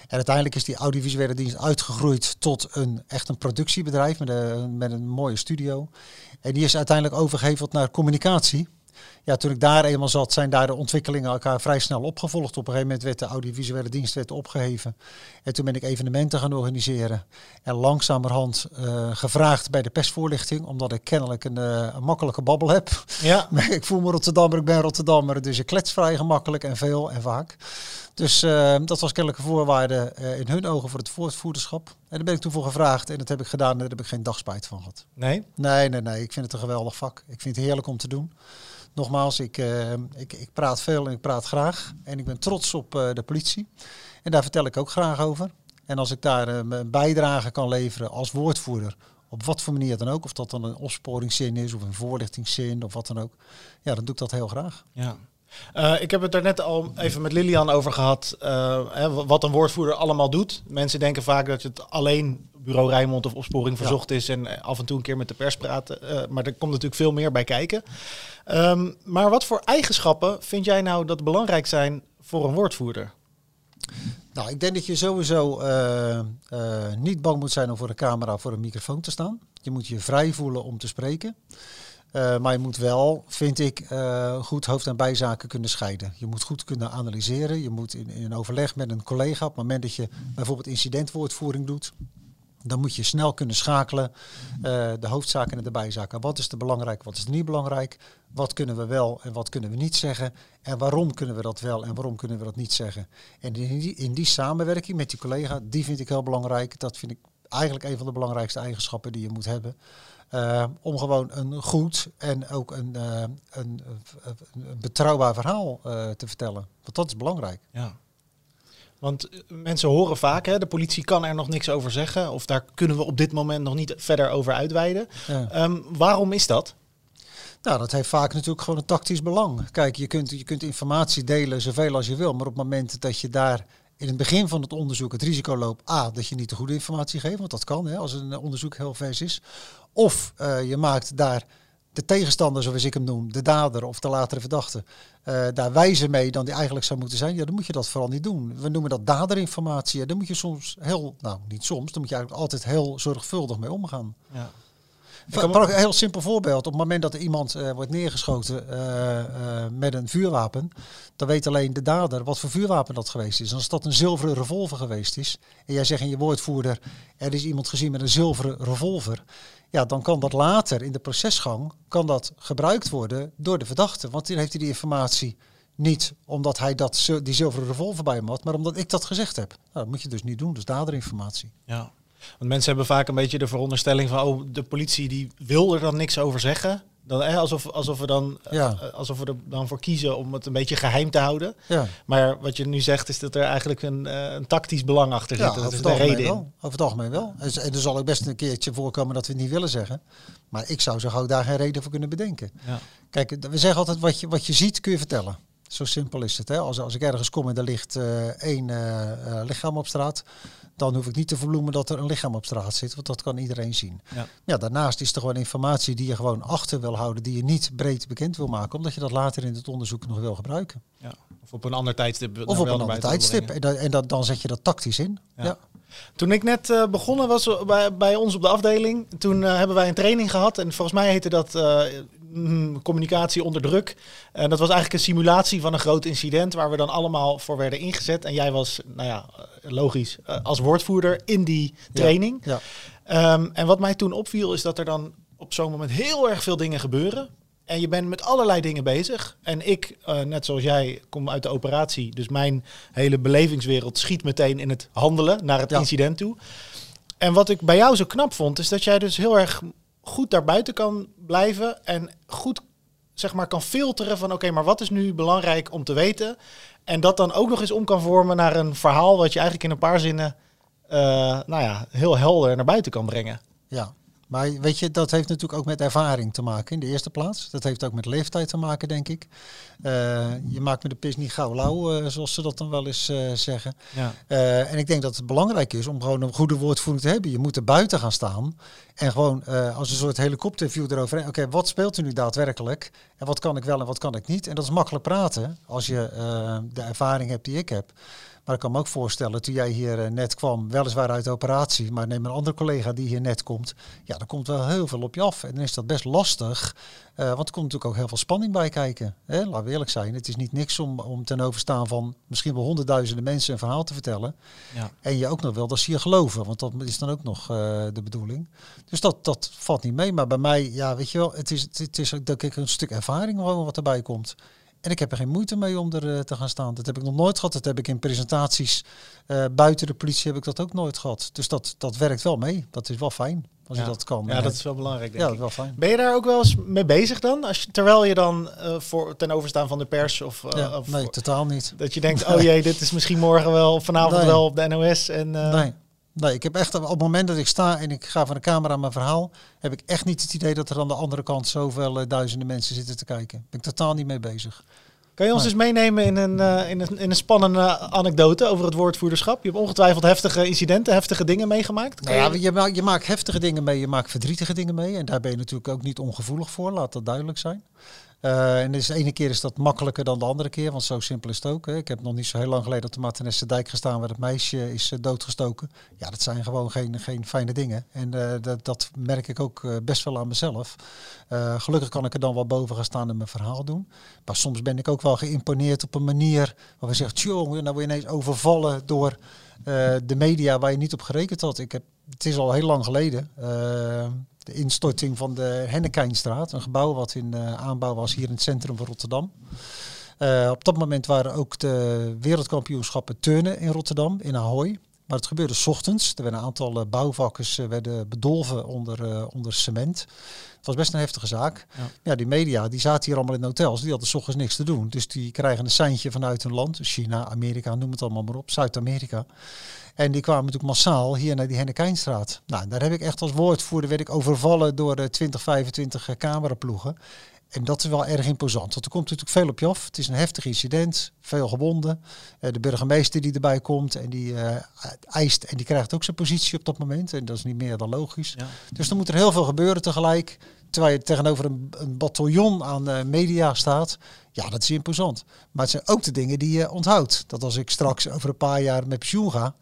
En uiteindelijk is die audiovisuele dienst uitgegroeid tot een echt een productiebedrijf met een, met een mooie studio. En die is uiteindelijk overgeheveld naar communicatie ja, toen ik daar eenmaal zat, zijn daar de ontwikkelingen elkaar vrij snel opgevolgd. Op een gegeven moment werd de audiovisuele dienst werd opgeheven. En toen ben ik evenementen gaan organiseren. En langzamerhand uh, gevraagd bij de persvoorlichting, omdat ik kennelijk een, uh, een makkelijke babbel heb. Ja. ik voel me Rotterdammer, ik ben Rotterdammer, dus ik klets vrij gemakkelijk en veel en vaak. Dus uh, dat was kennelijk een voorwaarde in hun ogen voor het voortvoerderschap. En daar ben ik toen voor gevraagd en dat heb ik gedaan en daar heb ik geen dagspijt van gehad. Nee? Nee, nee, nee. Ik vind het een geweldig vak. Ik vind het heerlijk om te doen. Nogmaals, ik, uh, ik, ik praat veel en ik praat graag. En ik ben trots op uh, de politie. En daar vertel ik ook graag over. En als ik daar uh, een bijdrage kan leveren als woordvoerder, op wat voor manier dan ook, of dat dan een opsporingszin is of een voorlichtingszin of wat dan ook, ja, dan doe ik dat heel graag. Ja. Uh, ik heb het er net al even met Lilian over gehad, uh, hè, wat een woordvoerder allemaal doet. Mensen denken vaak dat het alleen bureau Rijnmond of opsporing verzocht ja. is en af en toe een keer met de pers praten. Uh, maar er komt natuurlijk veel meer bij kijken. Um, maar wat voor eigenschappen vind jij nou dat belangrijk zijn voor een woordvoerder? Nou, ik denk dat je sowieso uh, uh, niet bang moet zijn om voor de camera voor een microfoon te staan. Je moet je vrij voelen om te spreken. Uh, maar je moet wel, vind ik, goed hoofd- en bijzaken kunnen scheiden. Je moet goed kunnen analyseren. Je moet in, in een overleg met een collega, op het moment dat je bijvoorbeeld incidentwoordvoering doet, dan moet je snel kunnen schakelen uh, de hoofdzaken en de bijzaken. Wat is er belangrijk, wat is er niet belangrijk? Wat kunnen we wel en wat kunnen we niet zeggen? En waarom kunnen we dat wel en waarom kunnen we dat niet zeggen? En in die, in die samenwerking met die collega, die vind ik heel belangrijk. Dat vind ik eigenlijk een van de belangrijkste eigenschappen die je moet hebben. Uh, om gewoon een goed en ook een, uh, een, een, betrouwbaar verhaal te vertellen. Want dat is belangrijk. Ja. Want eh, mensen horen vaak, hè, de politie kan er nog niks over zeggen. Of daar kunnen we op dit moment nog niet verder over uitweiden. Ja. Ehm, waarom is dat? Nou, dat heeft vaak natuurlijk gewoon een tactisch belang. Kijk, je kunt, je kunt informatie delen zoveel als je wil, maar op het moment dat je daar in het begin van het onderzoek het risico loopt, a, dat je niet de goede informatie geeft, want dat kan hè, als een onderzoek heel vers is. Of eh, je maakt daar de tegenstander, zoals ik hem noem, de dader of de latere verdachte, eh, daar wijzer mee dan die eigenlijk zou moeten zijn. Ja, dan moet je dat vooral niet doen. We noemen dat daderinformatie. Ja, daar moet je soms heel, nou niet soms, dan moet je eigenlijk altijd heel zorgvuldig mee omgaan. Ja. Een een heel simpel voorbeeld. Op het moment dat er iemand eh, wordt neergeschoten eh, eh, met een vuurwapen, dan weet alleen de dader wat voor vuurwapen dat geweest is. En als dat een zilveren revolver geweest is, en jij zegt in je woordvoerder, er is iemand gezien met een zilveren revolver, ja, dan kan dat later in de procesgang kan dat gebruikt worden door de verdachte. Want dan heeft hij die informatie niet omdat hij dat, die zilveren revolver bij hem had, maar omdat ik dat gezegd heb. Nou, dat moet je dus niet doen, dus daderinformatie. Ja. Want mensen hebben vaak een beetje de veronderstelling van, oh, de politie die wil er dan niks over zeggen. Dan, alsof, alsof, we dan, Ja. eh, alsof we er dan voor kiezen om het een beetje geheim te houden. Ja. Maar wat je nu zegt is dat er eigenlijk een, eh, een tactisch belang achter zit. Ja, dat over is het, de algemeen reden in. over het algemeen wel. En er zal ook best een keertje voorkomen dat we het niet willen zeggen. Maar ik zou zo gauw daar geen reden voor kunnen bedenken. Kijk, we zeggen altijd wat je, wat je ziet kun je vertellen. Zo simpel is het. Hè? Als, als ik ergens kom en er ligt eh, één lichaam op straat, dan hoef ik niet te verbloemen dat er een lichaam op straat zit, want dat kan iedereen zien. Ja. Ja, daarnaast is er gewoon informatie die je gewoon achter wil houden, die je niet breed bekend wil maken, omdat je dat later in het onderzoek nog wil gebruiken. Ja. Of op een ander tijdstip. Of op een ander tijdstip. En, dan, en dan, dan zet je dat tactisch in. Ja. ja. Toen ik net eh, begonnen was bij, bij ons op de afdeling, toen eh, hebben wij een training gehad. En volgens mij heette dat eh, mm, communicatie onder druk. En dat was eigenlijk een simulatie van een groot incident waar we dan allemaal voor werden ingezet. En jij was, nou ja, eh, logisch, eh, als woordvoerder in die training. Ja. Ehm, en wat mij toen opviel is dat er dan op zo'n moment heel erg veel dingen gebeuren. En je bent met allerlei dingen bezig. En ik, eh, net zoals jij, kom uit de operatie. Dus mijn hele belevingswereld schiet meteen in het handelen naar het Ja. incident toe. En wat ik bij jou zo knap vond, is dat jij dus heel erg goed daarbuiten kan blijven. En goed zeg maar kan filteren van oké, maar wat is nu belangrijk om te weten? En dat dan ook nog eens om kan vormen naar een verhaal wat je eigenlijk in een paar zinnen eh, nou ja, heel helder naar buiten kan brengen. Ja, maar weet je, dat heeft natuurlijk ook met ervaring te maken in de eerste plaats. Dat heeft ook met leeftijd te maken, denk ik. Eh, je maakt me de pis niet gauw lauw, eh, zoals ze dat dan wel eens eh, zeggen. Ja. En ik denk dat het belangrijk is om gewoon een goede woordvoering te hebben. Je moet er buiten gaan staan en gewoon als een soort helikopterview eroverheen. Oké, wat speelt er nu daadwerkelijk? En wat kan ik wel en wat kan ik niet? En dat is makkelijk praten als je de ervaring hebt die ik heb. Maar ik kan me ook voorstellen, toen jij hier eh, net kwam, weliswaar uit de operatie, maar neem een andere collega die hier net komt. Ja, dan komt wel heel veel op je af. En dan is dat best lastig, eh, want er komt natuurlijk ook heel veel spanning bij kijken. Hè? Laten we eerlijk zijn, het is niet niks om, om ten overstaan van misschien wel honderdduizenden mensen een verhaal te vertellen. Ja. En je ook nog wel dat ze je geloven, want dat is dan ook nog eh, de bedoeling. Dus dat, dat valt niet mee. Maar bij mij, ja, weet je wel, het is, het is ook denk ik een stuk ervaring wat erbij komt. En ik heb er geen moeite mee om er eh, te gaan staan. Dat heb ik nog nooit gehad. Dat heb ik in presentaties eh, buiten de politie heb ik dat ook nooit gehad. Dus dat, dat werkt wel mee. Dat is wel fijn als Ja. je dat kan. Ja, En, dat is wel belangrijk, denk ja, dat is wel fijn. Ben je daar ook wel eens mee bezig dan? Als je, terwijl je dan eh, voor, ten overstaan van de pers of, Ja, of nee, totaal niet. dat je denkt, oh jee, dit is misschien morgen wel, of vanavond Nee. wel op de NOS. En, Nee. Nee, ik heb echt op het moment dat ik sta en ik ga van de camera mijn verhaal, heb ik echt niet het idee dat er aan de andere kant zoveel eh, duizenden mensen zitten te kijken. Ben ik totaal niet mee bezig. Kan je ons Nee. eens meenemen in een, eh, in, een, in een spannende anekdote over het woordvoerderschap? Je hebt ongetwijfeld heftige incidenten, heftige dingen meegemaakt. Nou ja, je- je maakt heftige dingen mee, je maakt verdrietige dingen mee. En daar ben je natuurlijk ook niet ongevoelig voor, laat dat duidelijk zijn. Eh, en dus de ene keer is dat makkelijker dan de andere keer, want zo simpel is het ook. Hè. Ik heb nog niet zo heel lang geleden op de Martinesse dijk gestaan waar het meisje is eh, doodgestoken. Ja, dat zijn gewoon geen, geen fijne dingen. En eh, dat, dat merk ik ook best wel aan mezelf. Gelukkig kan ik er dan wel boven gaan staan en mijn verhaal doen. Maar soms ben ik ook wel geïmponeerd op een manier waar we zeggen, tjonge, nou word je ineens overvallen door de media waar je niet op gerekend had. Ik heb, het is al heel lang geleden. De instorting van de Hennekijnstraat, een gebouw wat in eh, aanbouw was hier in het centrum van Rotterdam. Eh, op dat moment waren ook de wereldkampioenschappen turnen in Rotterdam, in Ahoy. Maar het gebeurde 's ochtends. Er werden een aantal eh, bouwvakkers eh, werden bedolven onder, eh, onder cement. Het was best een heftige zaak. Ja. Ja. die media die zaten hier allemaal in hotels. Die hadden 's ochtends niks te doen. Dus die krijgen een seintje vanuit hun land. China, Amerika, noem het allemaal maar op. Zuid-Amerika. En die kwamen natuurlijk massaal hier naar die Hennekijnstraat. Nou, daar heb ik echt als woordvoerder werd ik overvallen door eh, 20, 25 eh, cameraploegen. En dat is wel erg imposant. Want er komt natuurlijk veel op je af. Het is een heftig incident, veel gewonden. Eh, de burgemeester die erbij komt en die eh, eist en die krijgt ook zijn positie op dat moment. En dat is niet meer dan logisch. Ja. Dus dan moet er heel veel gebeuren tegelijk. Terwijl je tegenover een, een bataljon aan eh, media staat. Ja, dat is imposant. Maar het zijn ook de dingen die je onthoudt. Dat als ik straks over een paar jaar met pensioen ga.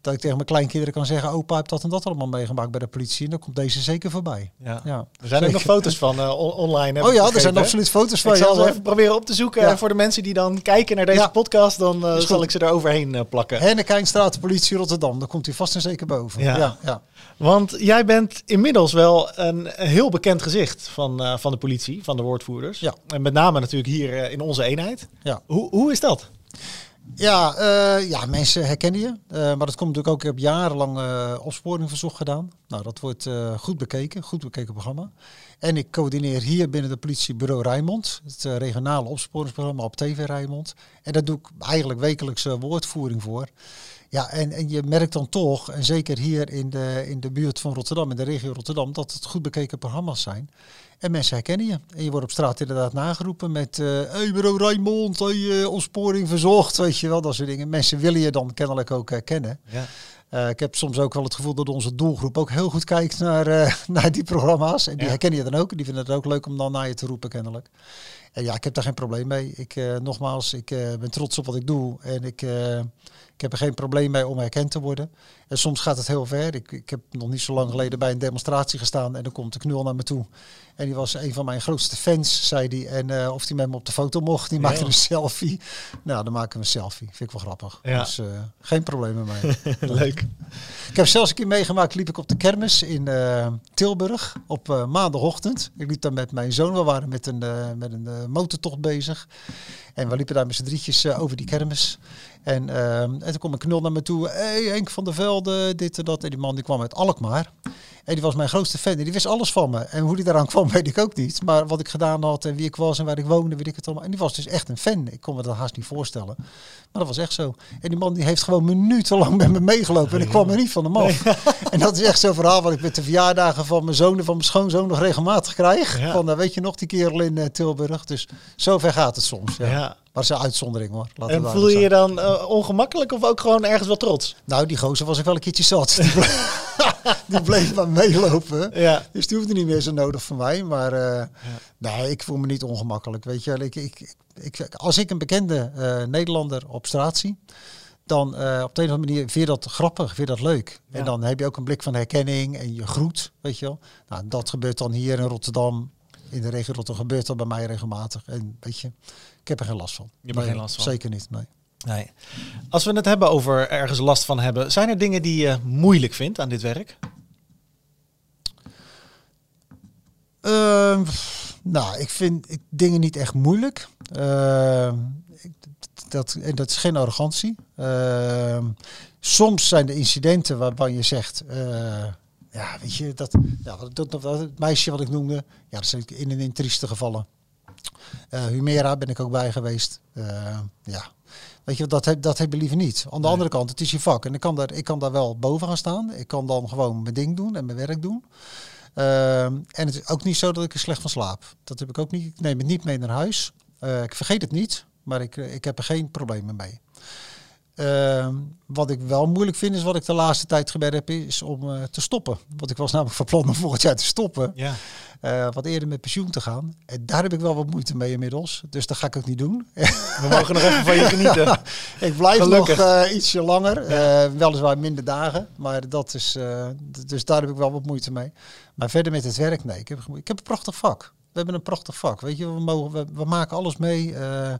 Dat ik tegen mijn kleinkinderen kan zeggen, opa heeft dat en dat allemaal meegemaakt bij de politie. En dan komt deze zeker voorbij. Ja. Ja. Er zijn ook nog foto's van eh, on- online. heb Oh ja, er zijn absoluut foto's van. Ik zal ze even proberen op te zoeken. Ja. En voor de mensen die dan kijken naar deze Ja. podcast, dan eh, zal ik ze er overheen eh, plakken. Hennekijnstraat, de politie Rotterdam. Daar komt hij vast en zeker boven. Ja. Ja. Ja, Want jij bent inmiddels wel een heel bekend gezicht van, eh, van de politie, van de woordvoerders. Ja. En met name natuurlijk hier eh, in onze eenheid. Ja. Hoe, hoe is dat? Ja, eh, ja, mensen herkennen je. Eh, maar dat komt natuurlijk ook, ik heb jarenlang opsporingverzoek gedaan. Nou, dat wordt goed bekeken, goed bekeken programma. En ik coördineer hier binnen de politiebureau Rijnmond, het regionale opsporingsprogramma op TV Rijnmond. En daar doe ik eigenlijk wekelijks woordvoering voor. Ja, en, en je merkt dan toch, en zeker hier in de, in de buurt van Rotterdam, in de regio Rotterdam, dat het goed bekeken programma's zijn. En mensen herkennen je. En je wordt op straat inderdaad nageroepen met... eh hey bureau Rijnmond, hey, eh, opsporing verzocht, weet je wel, dat soort dingen. Mensen willen je dan kennelijk ook herkennen. Ja. Eh, ik heb soms ook wel het gevoel dat onze doelgroep ook heel goed kijkt naar, naar die programma's. En die Ja. herkennen je dan ook. Die vinden het ook leuk om dan naar je te roepen, kennelijk. En ja, ik heb daar geen probleem mee. Ik, eh, nogmaals, ik eh, ben trots op wat ik doe. En ik, eh, ik heb er geen probleem mee om herkend te worden. En soms gaat het heel ver. Ik, ik heb nog niet zo lang geleden bij een demonstratie gestaan. En dan komt de knul naar me toe. En die was een van mijn grootste fans, zei hij. En of hij met me op de foto mocht. Die Ja. maakte een selfie. Nou, dan maken we een selfie. Vind ik wel grappig. Ja. Dus geen probleem mij. Leuk. Ik heb zelfs een keer meegemaakt, liep ik op de kermis in Tilburg op maandagochtend. Ik liep daar met mijn zoon, we waren met een, met een motortocht bezig. En we liepen daar met z'n drietjes eh, over die kermis. En, eh, en toen kwam een knul naar me toe. hey, Henk van der Velde, dit en dat. En die man die kwam uit Alkmaar. En die was mijn grootste fan. En die wist alles van me. En hoe die daaraan kwam, weet ik ook niet. Maar wat ik gedaan had en wie ik was en waar ik woonde, weet ik het allemaal. En die was dus echt een fan. Ik kon me dat haast niet voorstellen. Maar dat was echt zo. En die man die heeft gewoon minutenlang met me meegelopen. En ik kwam er niet van hem af. En dat is echt zo'n verhaal wat ik met de verjaardagen van mijn zoon en van mijn schoonzoon nog regelmatig krijg. Ja. Van, eh, weet je nog, die kerel in eh, Tilburg. Dus zover gaat het soms. Ja. Ja. Maar een uitzondering hoor. Laten En voel je je dan eh, ongemakkelijk of ook gewoon ergens wel trots? Nou, die gozer was ik wel een keertje zat. Die bleef, die bleef maar meelopen. Ja. Dus die hoefde niet meer zo nodig voor mij. Maar eh, nee, ik voel me niet ongemakkelijk. Weet je, wel. ik, ik, ik, als ik een bekende eh, Nederlander op straat zie, dan eh, op de een of andere manier vind je dat grappig, vind je dat leuk. Ja. En dan heb je ook een blik van herkenning en je groet, weet je wel. Nou, dat gebeurt dan hier in Rotterdam, in de regio Rotterdam, gebeurt dat bij mij regelmatig. En weet je, ik heb er geen last van. Je hebt er Nee, geen last van? Zeker niet, nee. Nee. Als we het hebben over ergens last van hebben, zijn er dingen die je moeilijk vindt aan dit werk? Ehm, nou, ik vind ik, dingen niet echt moeilijk. Ehm, ik- dat, en dat is geen arrogantie. Ehm, soms zijn er incidenten waarvan je zegt, eh, ja, weet je, dat, ja, dat, dat, dat- het meisje wat ik noemde, ja, dat zijn in en in trieste gevallen. Eh Humera ben ik ook bij geweest. Ja. Weet je, dat, heb, dat liever niet. Aan de Nee. andere kant, het is je vak. En ik kan, daar, ik kan daar wel boven gaan staan. Ik kan dan gewoon mijn ding doen en mijn werk doen. Ehm, en het is ook niet zo dat ik er slecht van slaap. Dat heb ik ook niet. Ik neem het niet mee naar huis. Eh, ik vergeet het niet, maar ik, ik heb er geen problemen mee. Ehm, wat ik wel moeilijk vind, is wat ik de laatste tijd gebeurd heb, is om eh, te stoppen. Want ik was namelijk van plan om volgend jaar te stoppen. Ja. eh, wat eerder met pensioen te gaan. En daar heb ik wel wat moeite mee inmiddels. Dus dat ga ik ook niet doen. We mogen nog even van je genieten. ik blijf Gelukkig. nog eh, ietsje langer. weliswaar minder dagen. Maar dat is. dus daar heb ik wel wat moeite mee. Maar verder met het werk, nee. Ik heb, ik heb een prachtig vak. We hebben een prachtig vak. Weet je, we, mogen, we, we maken alles mee. eh,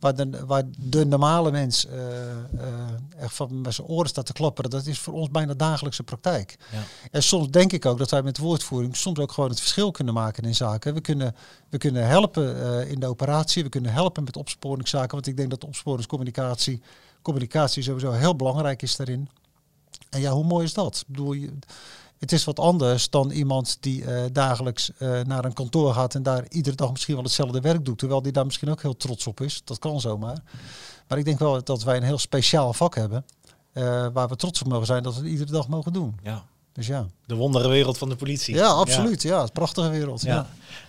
waar, de, waar de normale mens eh, eh, echt van met zijn oren staat te klapperen. Dat is voor ons bijna dagelijkse praktijk. Ja. En soms denk ik ook dat wij met woordvoering soms ook gewoon het verschil kunnen maken in zaken. We kunnen, we kunnen helpen in de operatie, we kunnen helpen met opsporingszaken. Want ik denk dat opsporingscommunicatie, communicatie sowieso heel belangrijk is daarin. En ja, hoe mooi is dat? Ik bedoel, je, het is wat anders dan iemand die eh, dagelijks eh, naar een kantoor gaat en daar iedere dag misschien wel hetzelfde werk doet. Terwijl die daar misschien ook heel trots op is. Dat kan zomaar. Maar ik denk wel dat wij een heel speciaal vak hebben. eh, waar we trots op mogen zijn dat we het iedere dag mogen doen. Ja. Dus ja. De wondere wereld van de politie. Ja, absoluut. Ja, het prachtige wereld. Ja.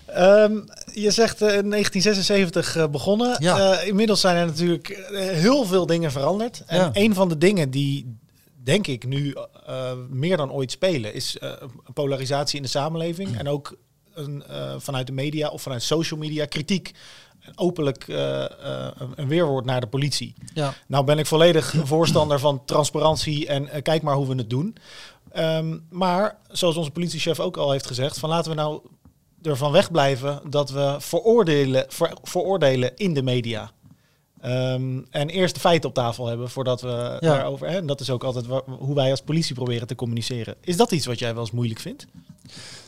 Ja. Ehm, je zegt in 1976 eh, begonnen. Ja. Inmiddels zijn er natuurlijk heel veel dingen veranderd. En een van de dingen die, denk ik, nu eh, meer dan ooit spelen, is een polarisatie in de samenleving. En ook een, eh, vanuit de media of vanuit social media kritiek. Openlijk een- weerwoord naar de politie. Ja. Nou ben ik volledig voorstander van transparantie en kijk maar hoe we het doen. Ehm, maar zoals onze politiechef ook al heeft gezegd, van laten we nou ervan wegblijven dat we veroordelen, ver- veroordelen in de media. Ehm, en eerst de feiten op tafel hebben voordat we Ja. daarover. Hè, en dat is ook altijd hoe wij als politie proberen te communiceren. Is dat iets wat jij wel eens moeilijk vindt?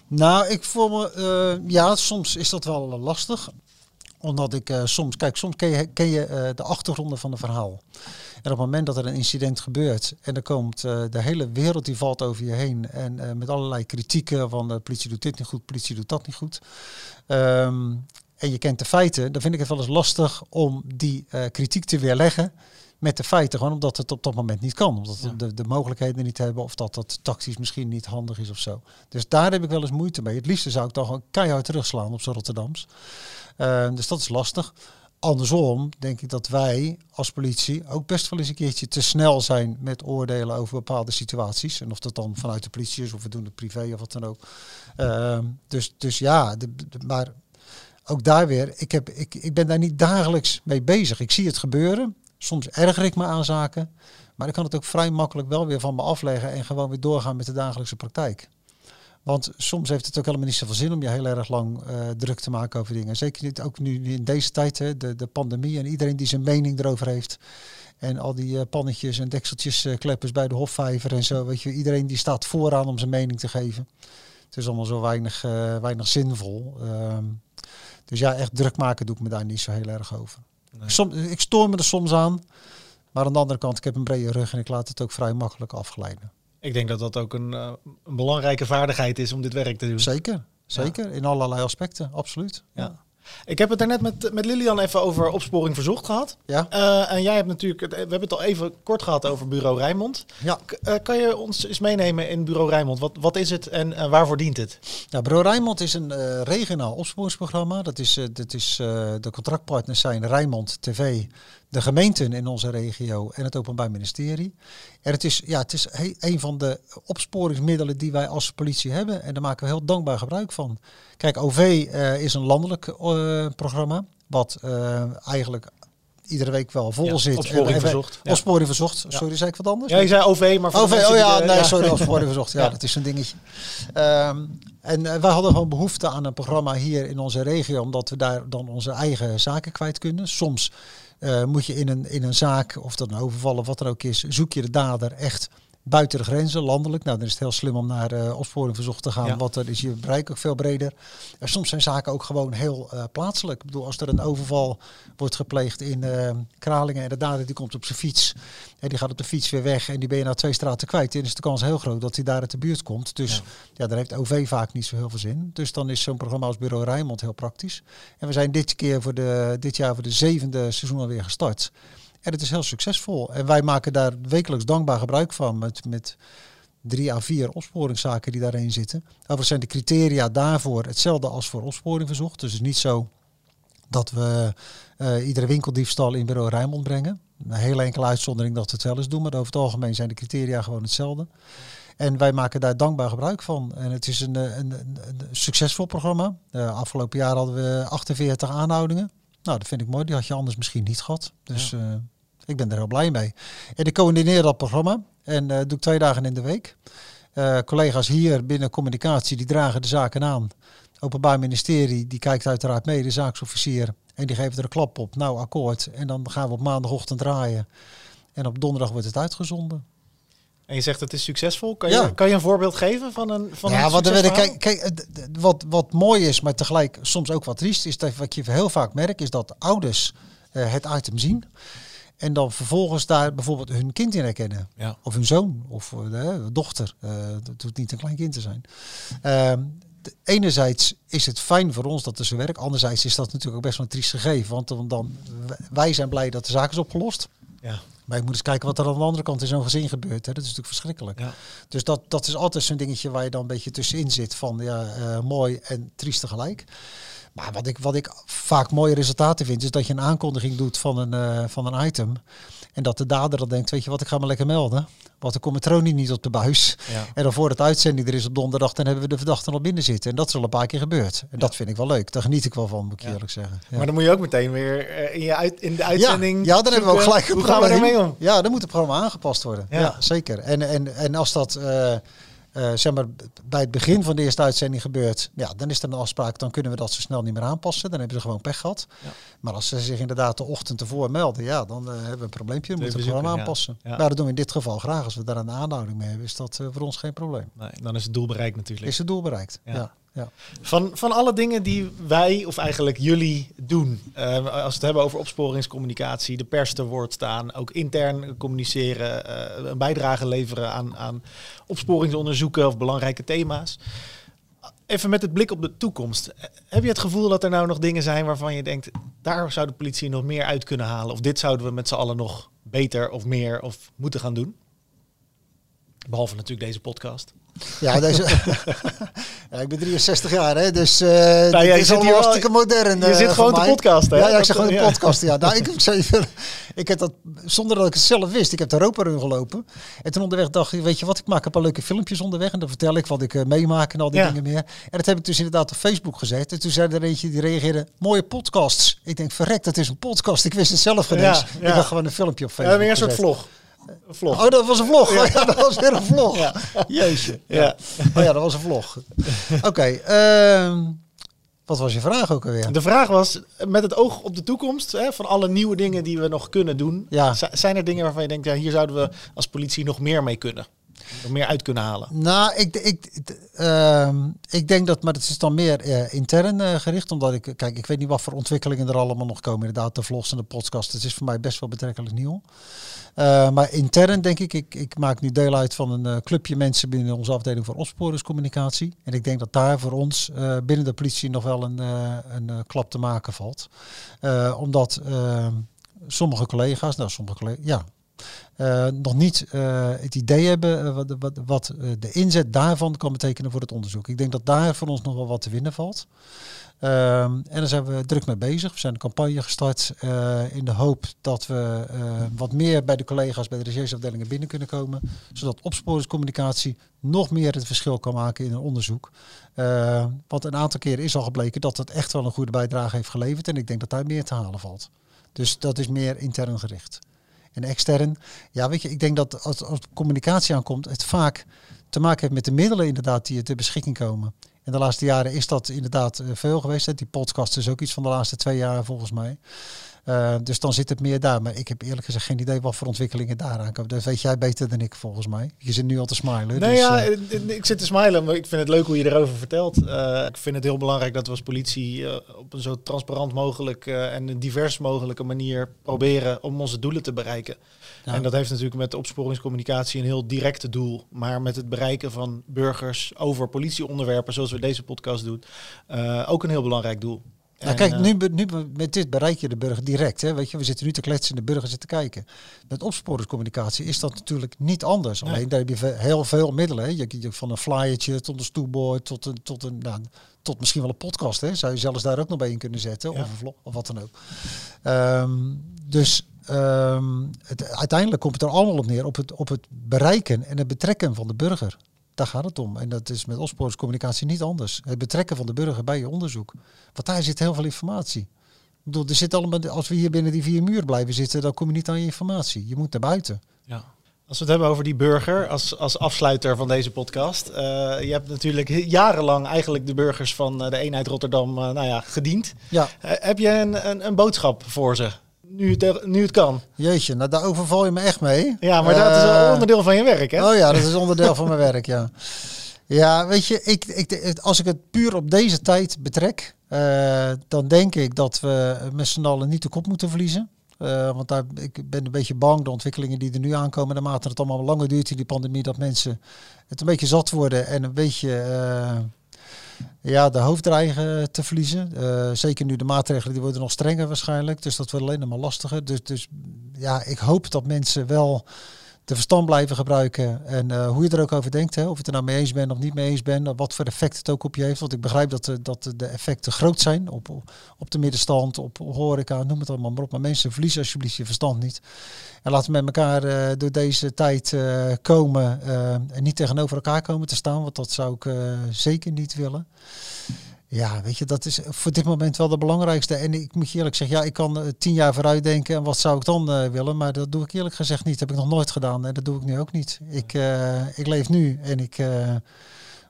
Nou, ik voel me, eh, ja, soms is dat wel lastig. Omdat ik eh, soms, kijk, soms ken je, ken je eh, de achtergronden van het verhaal. En op het moment dat er een incident gebeurt en er komt de hele wereld die valt over je heen. En met allerlei kritieken van de politie doet dit niet goed, politie doet dat niet goed. Ehm, en je kent de feiten, dan vind ik het wel eens lastig om die eh, kritiek te weerleggen met de feiten. Gewoon omdat het op dat moment niet kan. Omdat we Ja. de, de mogelijkheden niet hebben of dat dat tactisch misschien niet handig is of zo. Dus daar heb ik wel eens moeite mee. Het liefste zou ik dan gewoon keihard terugslaan op zo'n Rotterdams. Eh, dus dat is lastig. Andersom denk ik dat wij als politie ook best wel eens een keertje te snel zijn met oordelen over bepaalde situaties. En of dat dan vanuit de politie is of we doen het privé of wat dan ook. Ehm, dus, dus ja, de, de- maar ook daar weer, ik, heb, ik, ik ben daar niet dagelijks mee bezig. Ik zie het gebeuren. Soms erger ik me aan zaken. Maar ik kan het ook vrij makkelijk wel weer van me afleggen en gewoon weer doorgaan met de dagelijkse praktijk. Want soms heeft het ook helemaal niet zoveel zin om je heel erg lang eh, druk te maken over dingen. Zeker niet ook nu in deze tijd, hè, de, de pandemie en iedereen die zijn mening erover heeft. En al die eh, pannetjes en dekseltjes eh, kleppers bij de hofvijver en zo. Weet je, iedereen die staat vooraan om zijn mening te geven. Het is allemaal zo weinig, weinig zinvol. Ehm, dus ja, echt druk maken doe ik me daar niet zo heel erg over. Nee. Som, ik stoor me er soms aan. Maar aan de andere kant, ik heb een brede rug en ik laat het ook vrij makkelijk afglijden. Ik denk dat dat ook een, eh, een belangrijke vaardigheid is om dit werk te doen. Zeker, zeker. In allerlei aspecten, absoluut. Ja. Ik heb het daarnet met, met Lilian even over opsporing verzocht gehad. Ja, Eh, en jij hebt natuurlijk, we hebben het al even kort gehad over bureau Rijnmond. ja. K- eh, kan je ons eens meenemen in bureau Rijnmond? Wat, wat is het en waarvoor dient het? ja Bureau Rijnmond is een eh, regionaal opsporingsprogramma. Dat is, dat is de contractpartners zijn Rijnmond TV, de gemeenten in onze regio en het Openbaar Ministerie. En het is, ja, het is he- een van de opsporingsmiddelen die wij als politie hebben. En daar maken we heel dankbaar gebruik van. Kijk, OV eh, is een landelijk eh, programma. Wat eh, eigenlijk iedere week wel vol Ja, zit. opsporing En- verzocht, ja. Opsporing verzocht. Sorry, zei ik wat anders? Ja, je zei OV, maar voor OV, oh ja, de- nee, sorry, opsporing verzocht. Ja, Ja. dat is een dingetje. Ehm, en wij hadden gewoon behoefte aan een programma hier in onze regio, omdat we daar dan onze eigen zaken kwijt kunnen. Soms moet je in een, in een zaak, of dat een overval of wat er ook is, zoek je de dader echt buiten de grenzen, landelijk. Nou, dan is het heel slim om naar eh opsporing verzocht te gaan, Ja. want dan is je bereik ook veel breder. En soms zijn zaken ook gewoon heel eh, plaatselijk. Ik bedoel, als er een overval wordt gepleegd in eh, Kralingen en de dader die komt op zijn fiets en die gaat op de fiets weer weg en die ben je nou twee straten kwijt, dan is de kans heel groot dat hij daar uit de buurt komt. Dus Ja. ja, daar heeft OV vaak niet zo heel veel zin. Dus dan is zo'n programma als Bureau Rijnmond heel praktisch. En we zijn dit, keer voor de, dit jaar voor de zevende seizoen alweer gestart. En het is heel succesvol. En wij maken daar wekelijks dankbaar gebruik van met, met drie à vier opsporingszaken die daarin zitten. Overigens zijn de criteria daarvoor hetzelfde als voor opsporing verzocht. Dus het is niet zo dat we eh, iedere winkeldiefstal in bureau Rijnmond brengen. Een hele enkele uitzondering dat we het wel eens doen, maar over het algemeen zijn de criteria gewoon hetzelfde. En wij maken daar dankbaar gebruik van. En het is een, eh, een, een, succesvol programma. Eh, afgelopen jaar hadden we 48 aanhoudingen. Nou, dat vind ik mooi. Die had je anders misschien niet gehad. Dus eh, ik ben er heel blij mee. En ik coördineer dat programma. En eh doe ik twee dagen in de week. Eh, collega's hier binnen communicatie, die dragen de zaken aan. Openbaar ministerie, die kijkt uiteraard mee, de zaaksofficier. En die geeft er een klap op. Nou, akkoord. En dan gaan we op maandagochtend draaien. En op donderdag wordt het uitgezonden. En je zegt het is succesvol. Kan, Ja. je, kan je een voorbeeld geven van een van ja, een wat, er- succesverhaal? kijk, kijk, wat, wat mooi is, maar tegelijk soms ook wat triest, is dat wat je heel vaak merkt, is dat ouders eh, het item zien. En dan vervolgens daar bijvoorbeeld hun kind in herkennen. Ja. Of hun zoon of eh, de dochter. Eh, dat hoeft niet een klein kind te zijn. De- enerzijds is het fijn voor ons dat het zo werkt. Anderzijds is dat natuurlijk ook best wel een triest gegeven. Want dan, wij zijn blij dat de zaak is opgelost. Ja. Maar je moet eens kijken wat er aan de andere kant in zo'n gezin gebeurt. Hè. Dat is natuurlijk verschrikkelijk. Ja. Dus dat, dat is altijd zo'n dingetje waar je dan een beetje tussenin zit van ja, eh, mooi en triest tegelijk. Maar wat ik, wat ik vaak mooie resultaten vind, is dat je een aankondiging doet van een, eh, van een item. En dat de dader dan denkt, weet je wat, ik ga me lekker melden. Want dan komt het tronie niet op de buis. Ja. En dan voor het uitzending er is op donderdag, dan hebben we de verdachte al binnen zitten. En dat is al een paar keer gebeurd. En dat vind ik wel leuk. Daar geniet ik wel van, moet ik Ja. eerlijk zeggen. Ja. Maar dan moet je ook meteen weer eh, in, je uit, in de uitzending. Ja, dan hebben we ook gelijk een Hoe gaan we om? Ja, dan moet het programma aangepast worden. Ja. Ja, zeker. En, en, en als dat eh, eh, zeg maar, bij het begin van de eerste uitzending gebeurt, ja, dan is er een afspraak, dan kunnen we dat zo snel niet meer aanpassen. Dan hebben ze gewoon pech gehad. Ja. Maar als ze zich inderdaad de ochtend ervoor melden, ja, dan eh, hebben we een probleempje. Dan moeten we het ja. aanpassen. Ja. Maar dat doen we in dit geval graag. Als we daar een aanhouding mee hebben, is dat eh, voor ons geen probleem. Nee, dan is het doel bereikt natuurlijk. Is het doel bereikt? Ja. Van, van alle dingen die wij, of eigenlijk jullie, doen. eh, als we het hebben over opsporingscommunicatie, de pers te woord staan, ook intern communiceren, eh, een bijdrage leveren aan, aan opsporingsonderzoeken of belangrijke thema's. Even met het blik op de toekomst. Heb je het gevoel dat er nou nog dingen zijn waarvan je denkt, daar zou de politie nog meer uit kunnen halen? Of dit zouden we met z'n allen nog beter of meer of moeten gaan doen? Behalve natuurlijk deze podcast. Ja, deze, ja, ik ben 63 jaar, hè, dus uh, jij dit is zit al hier wel- hartstikke modern. je eh, zit voor gewoon te mij. podcasten, hè? Ja, ja, ik zeg gewoon ja. te podcasten. Ja, nou, ik, ik, ik heb dat zonder dat ik het zelf wist. Ik heb de Europa Run gelopen. En toen onderweg dacht ik, weet je wat, ik maak een paar leuke filmpjes onderweg. En dan vertel ik wat ik eh, meemaak en al die Ja. dingen meer. En dat heb ik dus inderdaad op Facebook gezet. En toen zei er eentje, die reageerde, mooie podcasts. Ik denk, verrek, dat is een podcast. Ik wist het zelf geen Ja, eens. ja. Ik had gewoon een filmpje op Ja, Facebook weer een soort vlog. Een vlog. Oh, dat was een vlog. Ja. dat was weer een vlog. Ja. Jeetje. Ja. Oh ja, dat was een vlog. Oké, ehm, wat was je vraag ook alweer? De vraag was, met het oog op de toekomst, hè, van alle nieuwe dingen die we nog kunnen doen, Ja. zi- zijn er dingen waarvan je denkt, ja, hier zouden we als politie nog meer mee kunnen? Nog meer uit kunnen halen? Nou, ik, ik, ehm, ik denk dat, maar het is dan meer eh, intern eh, gericht, omdat ik, kijk, ik weet niet wat voor ontwikkelingen er allemaal nog komen. Inderdaad, de vlogs en de podcast, het is voor mij best wel betrekkelijk nieuw. Eh, maar intern denk ik, ik, ik maak nu deel uit van een eh, clubje mensen binnen onze afdeling voor opsporingscommunicatie. En ik denk dat daar voor ons eh, binnen de politie nog wel een, een klap te maken valt. Omdat eh, sommige collega's, nou sommige collega's, ja, nog niet het idee hebben wat, wat, wat de inzet daarvan kan betekenen voor het onderzoek. Ik denk dat daar voor ons nog wel wat te winnen valt. Ehm, en daar zijn we druk mee bezig. We zijn een campagne gestart eh, in de hoop dat we eh, wat meer bij de collega's bij de rechercheafdelingen binnen kunnen komen. Zodat opsporingscommunicatie nog meer het verschil kan maken in een onderzoek. Eh, want een aantal keren is al gebleken dat het echt wel een goede bijdrage heeft geleverd. En ik denk dat daar meer te halen valt. Dus dat is meer intern gericht. En extern, ja weet je, ik denk dat als, als communicatie aankomt, het vaak te maken heeft met de middelen inderdaad die er ter beschikking komen. En de laatste jaren is dat inderdaad eh, veel geweest. Hè. Die podcast is ook iets van de laatste twee jaar volgens mij. Uh, dus dan zit het meer daar. Maar ik heb eerlijk gezegd geen idee wat voor ontwikkelingen daar aankomen. Dat weet jij beter dan ik volgens mij. Je zit nu al te smilen. Nee, dus, ja, uh, ik zit te smilen, maar ik vind het leuk hoe je erover vertelt. Uh, ik vind het heel belangrijk dat we als politie op een zo transparant mogelijk en een divers mogelijke manier proberen om onze doelen te bereiken. Ja. En dat heeft natuurlijk met de opsporingscommunicatie een heel directe doel. Maar met het bereiken van burgers over politieonderwerpen, zoals we deze podcast doen, ook een heel belangrijk doel. Nou, kijk, nu, nu met dit bereik je de burger direct. Hè? Weet je, we zitten nu te kletsen en de burger zit te kijken. Met opsporingscommunicatie is dat natuurlijk niet anders. Nee. Alleen daar heb je heel veel middelen. Hè? Je, je, van een flyertje tot een stoelboard tot een, tot een nou, tot misschien wel een podcast. Hè? Zou je zelfs daar ook nog bij in kunnen zetten. Ja. Of vlog of wat dan ook. Um, dus um, het, uiteindelijk komt het er allemaal op neer op het, op het bereiken en het betrekken van de burger. Daar gaat het om. En dat is met opsporingscommunicatie niet anders. Het betrekken van de burger bij je onderzoek. Want daar zit heel veel informatie. Ik bedoel, er zit allemaal, als we hier binnen die vier muur blijven zitten, dan kom je niet aan je informatie. Je moet naar buiten. Ja. Als we het hebben over die burger als, als afsluiter van deze podcast. Uh, je hebt natuurlijk jarenlang eigenlijk de burgers van uh, de eenheid Rotterdam uh, nou ja, gediend. Ja. heb je een, een, een boodschap voor ze? Nu het, nu het kan. Jeetje, nou daar overval je me echt mee. Ja, maar dat is een onderdeel van je werk, hè? Oh ja, dat is onderdeel van mijn werk, ja. Ja, weet je, ik, ik, als ik het puur op deze tijd betrek, uh, dan denk ik dat we met z'n allen niet de kop moeten verliezen. Uh, want daar, ik ben een beetje bang, de ontwikkelingen die er nu aankomen, naarmate het allemaal langer duurt in die pandemie, dat mensen het een beetje zat worden en een beetje uh, ja, de hoofd dreigen te verliezen. Uh, zeker nu de maatregelen die worden nog strenger waarschijnlijk. Dus dat wordt alleen maar lastiger. Dus, dus ja, ik hoop dat mensen wel de verstand blijven gebruiken. En uh, hoe je er ook over denkt, hè, of je het er nou mee eens bent of niet mee eens bent, wat voor effect het ook op je heeft. Want ik begrijp dat, de, dat de effecten groot zijn op, op de middenstand, op horeca, noem het allemaal maar op. Maar mensen, verliezen alsjeblieft je verstand niet. En laten we met elkaar door deze tijd komen en niet tegenover elkaar komen te staan, want dat zou ik zeker niet willen. Ja, weet je, dat is voor dit moment wel de belangrijkste. En ik moet je eerlijk zeggen, ja, ik kan uh, tien jaar vooruit denken en wat zou ik dan uh, willen, maar dat doe ik eerlijk gezegd niet. Dat heb ik nog nooit gedaan en dat doe ik nu ook niet. Ik, uh, ik leef nu en ik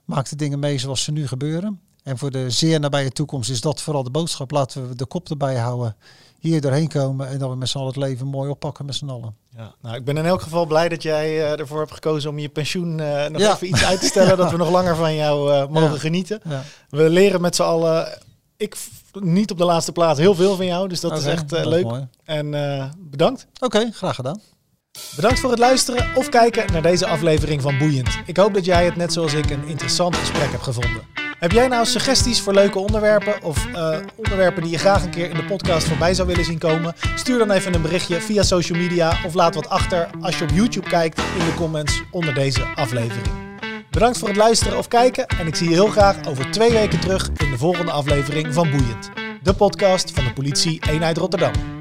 maak de dingen mee zoals ze nu gebeuren. En voor de zeer nabije toekomst is dat vooral de boodschap. Laten we de kop erbij houden, hier doorheen komen en dat we met z'n allen het leven mooi oppakken met z'n allen. Ja, nou, ik ben in elk geval blij dat jij uh, ervoor hebt gekozen om je pensioen uh, nog ja. even iets uit te stellen. dat we nog langer van jou uh, mogen ja. genieten. We leren met z'n allen, ik niet op de laatste plaats, heel veel van jou. Dus dat okay, is echt leuk. Mooi. En bedankt. Oké, okay, graag gedaan. Bedankt voor het luisteren of kijken naar deze aflevering van Boeiend. Ik hoop dat jij het net zoals ik een interessant gesprek hebt gevonden. Heb jij nou suggesties voor leuke onderwerpen of uh, onderwerpen die je graag een keer in de podcast voorbij zou willen zien komen? Stuur dan even een berichtje via social media of laat wat achter als je op YouTube kijkt in de comments onder deze aflevering. Bedankt voor het luisteren of kijken en ik zie je heel graag over twee weken terug in de volgende aflevering van Boeiend. De podcast van de politie Eenheid Rotterdam.